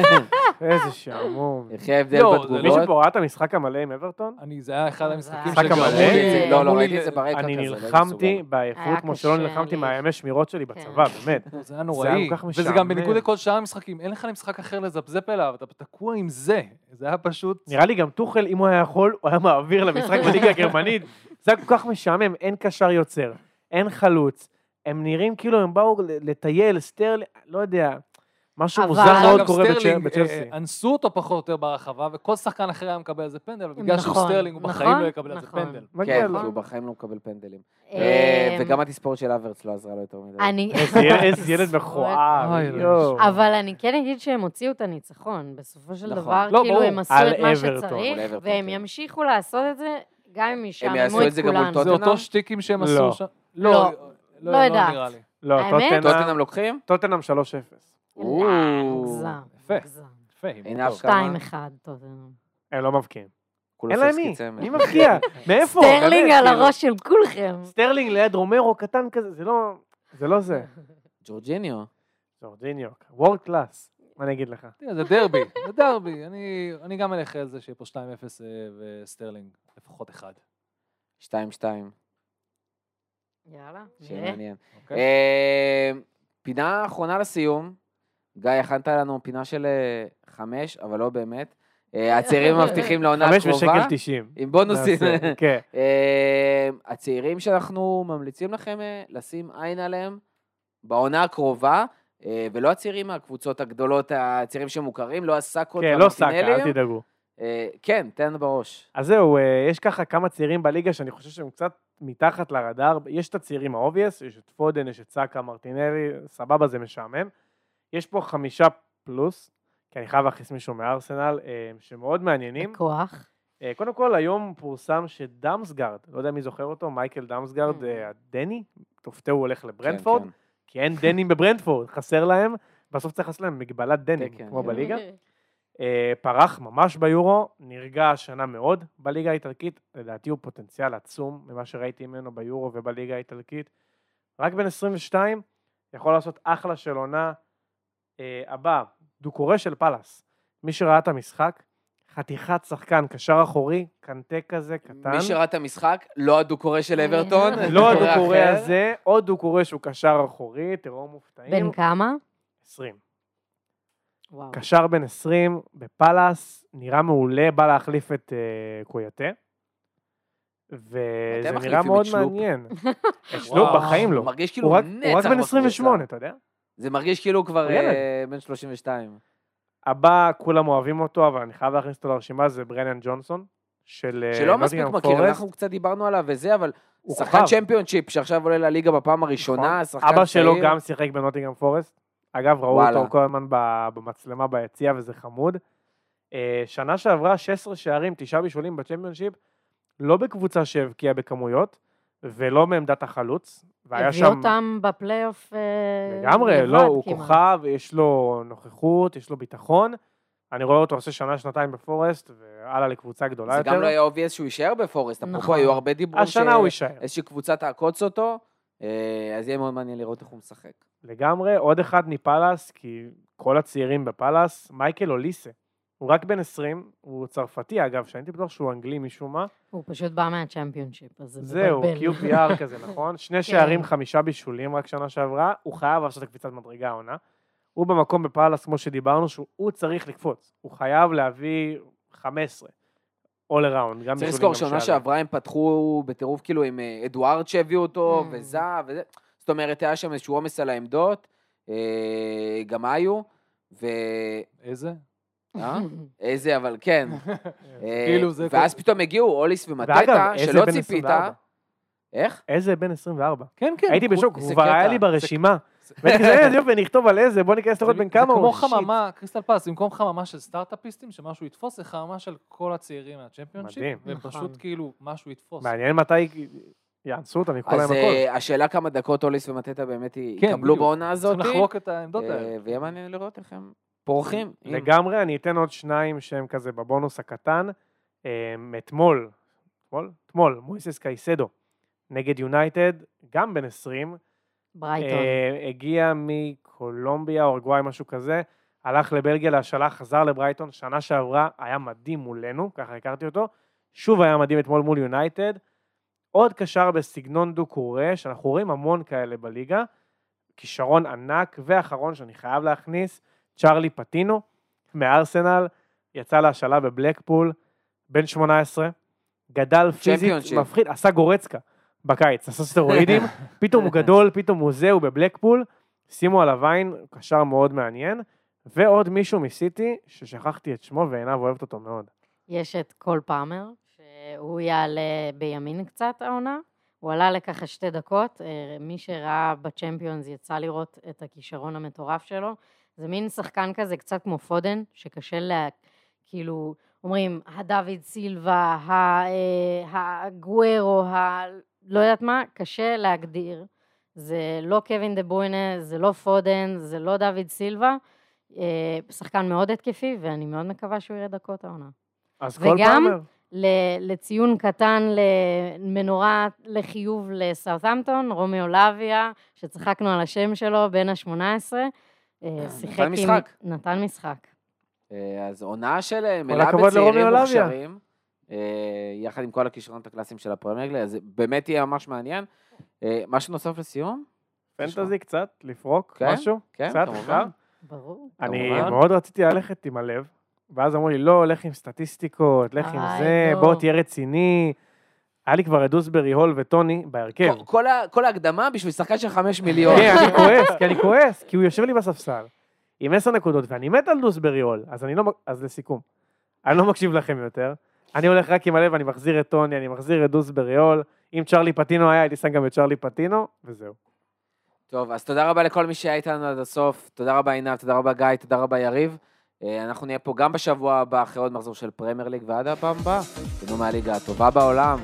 <laughs> איזה שעמום. יחי ההבדל לא, בתגובות. מישהו פה ראה את המשחק המלא עם אברטון? אני, זה היה אחד המשחקים שגרמו המלא? לא, לא, ראיתי את זה ברקע אני כזה, לא הייתי נלחמתי. באיכות כמו שלא נלחמתי. מהימי שמירות שלי כן. בצבא, באמת. <laughs> זה היה נוראי, וזה. גם בניגוד לכל שאר המשחקים, אין לך משחק אחר לזפזפ אליו, אתה תקוע עם זה, זה היה פשוט... נראה לי גם טוחל, אם הוא היה יכול, הוא היה מעביר למשחק <laughs> בליגה הגרמנית. זה היה כל כך משעמם, אין קשר יוצר, אין חלוץ. הם נראים כאילו הם באו לטייל, סטרלי, לא יודע. משהו אבל- מוזר מאוד קורה סטרלינג, בצ'לסי. אה, אנסו אותו פחות או יותר ברחבה, וכל שחקן אחר היה מקבל על זה פנדל, אבל בגלל שהוא נכון, סטרלינג, הוא בחיים נכון, לא יקבל על זה נכון. פנדל. כן, לו. כי הוא בחיים לא מקבל פנדלים. אה, אה, וגם התספורת של האברץ לא עזרה לו יותר מדי. אני... איזה ילד- <laughs> מכוער. אבל אני כן אגיד שהם הוציאו את הניצחון. בסופו של נכון. דבר, לא, כאילו. הם עשו את מה שצריך, והם כן. ימשיכו לעשות את זה גם אם ישעממו יעשו את כולנו. זה? אותו שטיקים שהם לא. עשו שם? לא, לא, לא לא יודעת. לא, טוטנאם לוקחים? טוטנאם 3-0. מוגזם, יפה. מוגזם. יפה, הימור אין טוב. אף כמה. 2-1, טוטנהאם. הם לא מבקיעים. אין קולוסובסקי להם מי, צמד. מי מבקיע? <laughs> מאיפה? סטרלינג באמת, על כאילו. הראש של כולכם. סטרלינג ליד רומרו קטן כזה, זה לא זה. לא זה. <laughs> ג'ורג'יניו. ג'ורג'יניו, וורד קלאס, מה אני אגיד לך? תראה, זה דרבי, זה דרבי. אני- אני גם אלך על זה שיהיה פה 2-0 אה, וסטרלינג, לפחות אחד. 2-2, יאללה, שיהיה נראה. מעניין. אוקיי? אה, פינה אחרונה לסיום. גיא, הכנת לנו פינה של אה, חמש, אבל לא באמת. אה, הצעירים מבטיחים <laughs> לעונה חמש הקרובה. ושקל תשעים. עם בונוסים. <laughs> כן. אה, הצעירים שאנחנו ממליצים לכם לשים עין עליהם בעונה הקרובה, ולא הצעירים מהקבוצות הגדולות, הצעירים שמוכרים, לא הסאקות כן, לא סאקה. אל תדאגו. כן, תן בראש. אז זהו, יש ככה כמה צעירים בליגה שאני חושב שהם קצת מתחת לרדאר. יש את הצעירים ה obvious, יש את פודן, יש את סאקה, מרטינלי, סבבה, זה משעמם. יש פה חמישה פלוס, כי אני חייב להכניס מישהו מארסנל, אה, שמאוד מעניינים. בכוח. אה, קודם כל, היום פורסם שדמסגרד, לא יודע מי זוכר אותו, מייקל דמסגרד, אממ. אה, הדני, תופתעו הוא הולך כן, לברנדפורד, כן. כי אין דנים בברנדפורד, חסר להם, בסוף צריך לעשות להם מגבלת דנים, תקן, כמו כן. בליגה. אה, פרח ממש ביורו, נרגע השנה מאוד בליגה האיטלקית, לדעתי הוא פוטנציאל עצום ממה שראיתי ממנו ביורו ובליגה האיטלקית. רק בן 22, יכול לעשות אחלה של עונה. אה, הבא, דוקורי של פאלאס. מי שראה את המשחק, חתיכת שחקן, קשר אחורי, קנטה כזה, קטן. מי שראה את המשחק, לא הדו-קורא של אברטון. לא אחר. הזה, עוד דו-קורא שהוא קשר אחורי, תראו מופתעים. בן כמה? 20. וואו. קשר בן 20 בפאלאס, נראה מעולה, בא להחליף את uh, קויאטה. וזה נראה מאוד? מעניין. <laughs> את שלופ בחיים לא. הוא מרגיש כאילו הוא הוא רק- נצח הוא רק בן בקבוצה. 28, אתה יודע? זה מרגיש כאילו הוא כבר. אה, בן 32. הבא, כולם אוהבים אותו, אבל אני חייב להכניס אותו לרשימה, זה ברנן ג'ונסון, של אה, שלא מספיק מכיר, פורסט. אנחנו קצת דיברנו עליו וזה, אבל הוא שחקן כוכב. צ'מפיונשיפ שעכשיו עולה לליגה בפעם הראשונה, נכון. שחקן אבא שלו צעיר. גם שיחק בנוטינגהאם פורסט. אגב, ראו וואלה. אותו כל הזמן במצלמה ביציע וזה חמוד. אה, שנה שעברה 16 שערים, 9 בישולים בצ'מפיונשיפ, לא בקבוצה שהבקיעה בכמויות, ולא מעמדת החלוץ. והיה הביא שם... אותם בפלייאוף אה, לגמרי, לא, הוא כמעט. כוכב, יש לו נוכחות, יש לו ביטחון. אני רואה אותו עושה שנה, שנתיים בפורסט, והלאה לקבוצה גדולה זה יותר. גם לא היה obvious שהוא יישאר בפורסט, אפרופו נכון. היו הרבה דיבורים השנה הוא יישאר. שאיזושהי קבוצה תעקוץ אותו, אה, אז יהיה מאוד מעניין לראות איך הוא משחק. לגמרי, עוד אחד מפאלאס, כי כל הצעירים בפאלאס, מייקל אוליסה. הוא רק בן 20, הוא צרפתי אגב, שהייתי בטוח שהוא אנגלי משום מה. הוא פשוט בא מהצ'מפיונשיפ, אז זה זהו, מבלבל. <laughs> QPR כזה, נכון? שני שערים, חמישה בישולים רק שנה שעברה, הוא חייב לעשות את קפיצת מדרגה העונה. הוא במקום בפאלאס, כמו שדיברנו, שהוא צריך לקפוץ. הוא חייב להביא 15. all around, גם צריך בישולים, לזכור גם שעונה שערים. שעברה הם פתחו בטירוף כאילו עם אה, אדוארד שהביאו אותו, Mm. וזה, וזה. זאת אומרת, היה שם איזשהו עומס על העמדות, אה, גם היו, ו... איזה? אה? <laughs> איזה, אבל כן. <laughs> אה, כאילו זה ואז פתאום הגיעו אוליס ומטטה, שלא ציפית. 24. איך? איזה בן 24. כן, כן. הייתי בשוק, הוא כבר היה. לי ברשימה. <laughs> זה- והייתי כזה, "איזה יופי, נכתוב על איזה, בוא ניכנס לראות זה- בן כמה זה הוא. כמו שיט. חממה, קריסטל פלס, במקום חממה של סטארט-אפיסטים, שמשהו יתפוס, זה חממה של כל הצעירים מהצ'מפיונשיפ. מדהים. ופשוט נכון. כאילו, משהו יתפוס. מעניין מתי יאנסו אותם, יקחו להם אז הכל. אה, השאלה כמה דקות אוליס ומטטה באמת כן, יקבלו. בעונה הזאת, צריכים לחלוק את העמדות אה, האלה. ויהיה מעניין לראות איך הם פורחים. לגמרי, אני אתן עוד שניים שהם כזה בבונוס הקטן. אה, אתמול, אתמול? אתמול, מויסס קייסדו, נגד יונייטד, גם בן 20, ברייטון. אה, הגיע מקולומביה, אורגוואי, משהו כזה, הלך לבלגיה להשאלה, חזר לברייטון, שנה שעברה היה מדהים מולנו, ככה הכרתי אותו, שוב היה מדהים אתמול מול יונייטד, עוד קשר בסגנון דו-קורא, שאנחנו רואים המון כאלה בליגה, כישרון ענק, ואחרון שאני חייב להכניס, צ'רלי פטינו, מארסנל, יצא להשאלה בבלקפול, בן 18, גדל פיזית. מפחיד, עשה גורצקה בקיץ, עשה סטרואידים, <laughs> פתאום הוא גדול, פתאום הוא זה, הוא בבלקפול, שימו עליו עין, קשר מאוד מעניין, ועוד מישהו מסיטי, ששכחתי את שמו ועיניו אוהבת אותו מאוד. יש את קול פאמר, שהוא יעלה בימין קצת העונה. הוא עלה לככה שתי דקות, אה, מי שראה בצ'מפיונס יצא לראות את הכישרון המטורף שלו. זה מין שחקן כזה קצת כמו פודן, שקשה לה... כאילו, אומרים, הדוד סילבה, אה, הגוורו, ה... לא יודעת מה, קשה להגדיר. זה לא קווין דה בוינה, זה לא פודן, זה לא דוד סילבה. אה, שחקן מאוד התקפי, ואני מאוד מקווה שהוא יראה דקות העונה. אז כל וגם- פעמר, ל- לציון קטן, למנורה לחיוב לסאות'מפטון, רומיו לוויה, שצחקנו על השם שלו, בן ה-18, שיחק עם... משחק. נתן משחק. אה, אז עונה של אה, מלאה בצעירים. מוכשרים, אה, יחד עם כל הכישרונות הקלאסיים של הפרמייר ליג, אז זה באמת יהיה ממש מעניין. אה, משהו נוסף לסיום? פנטזי קצת, לפרוק, כן, משהו? כן, קצת, כמובן. אפשר? ברור. אני כמובן. מאוד רציתי ללכת עם הלב, ואז אמרו לי, לא, לך עם סטטיסטיקות, לך עם זה, לא. בוא תהיה רציני. היה לי כבר את דוסברי, הול וטוני בהרכב. כל- כל ה- כל ההקדמה בשביל שחקן של חמש מיליון. כן, אני <laughs> כועס, כי אני כועס, כי הוא יושב לי בספסל עם עשר נקודות, ואני מת על דוסברי הול, אז אני לא, אז לסיכום, אני לא מקשיב לכם יותר, אני הולך רק עם הלב, אני מחזיר את טוני, אני מחזיר את דוסברי הול, אם צ'רלי פטינו היה, הייתי שם גם את צ'רלי פטינו, וזהו. טוב, אז תודה רבה לכל מי שהיה איתנו עד הסוף. תודה רבה עינב, תודה רבה גיא, תודה רבה יריב. אה, אנחנו נהיה פה גם בשבוע הבא אחרי עוד מחזור של פרמייר ליג, ועד הפעם הבאה, תהנו מהליגה הטובה בעולם.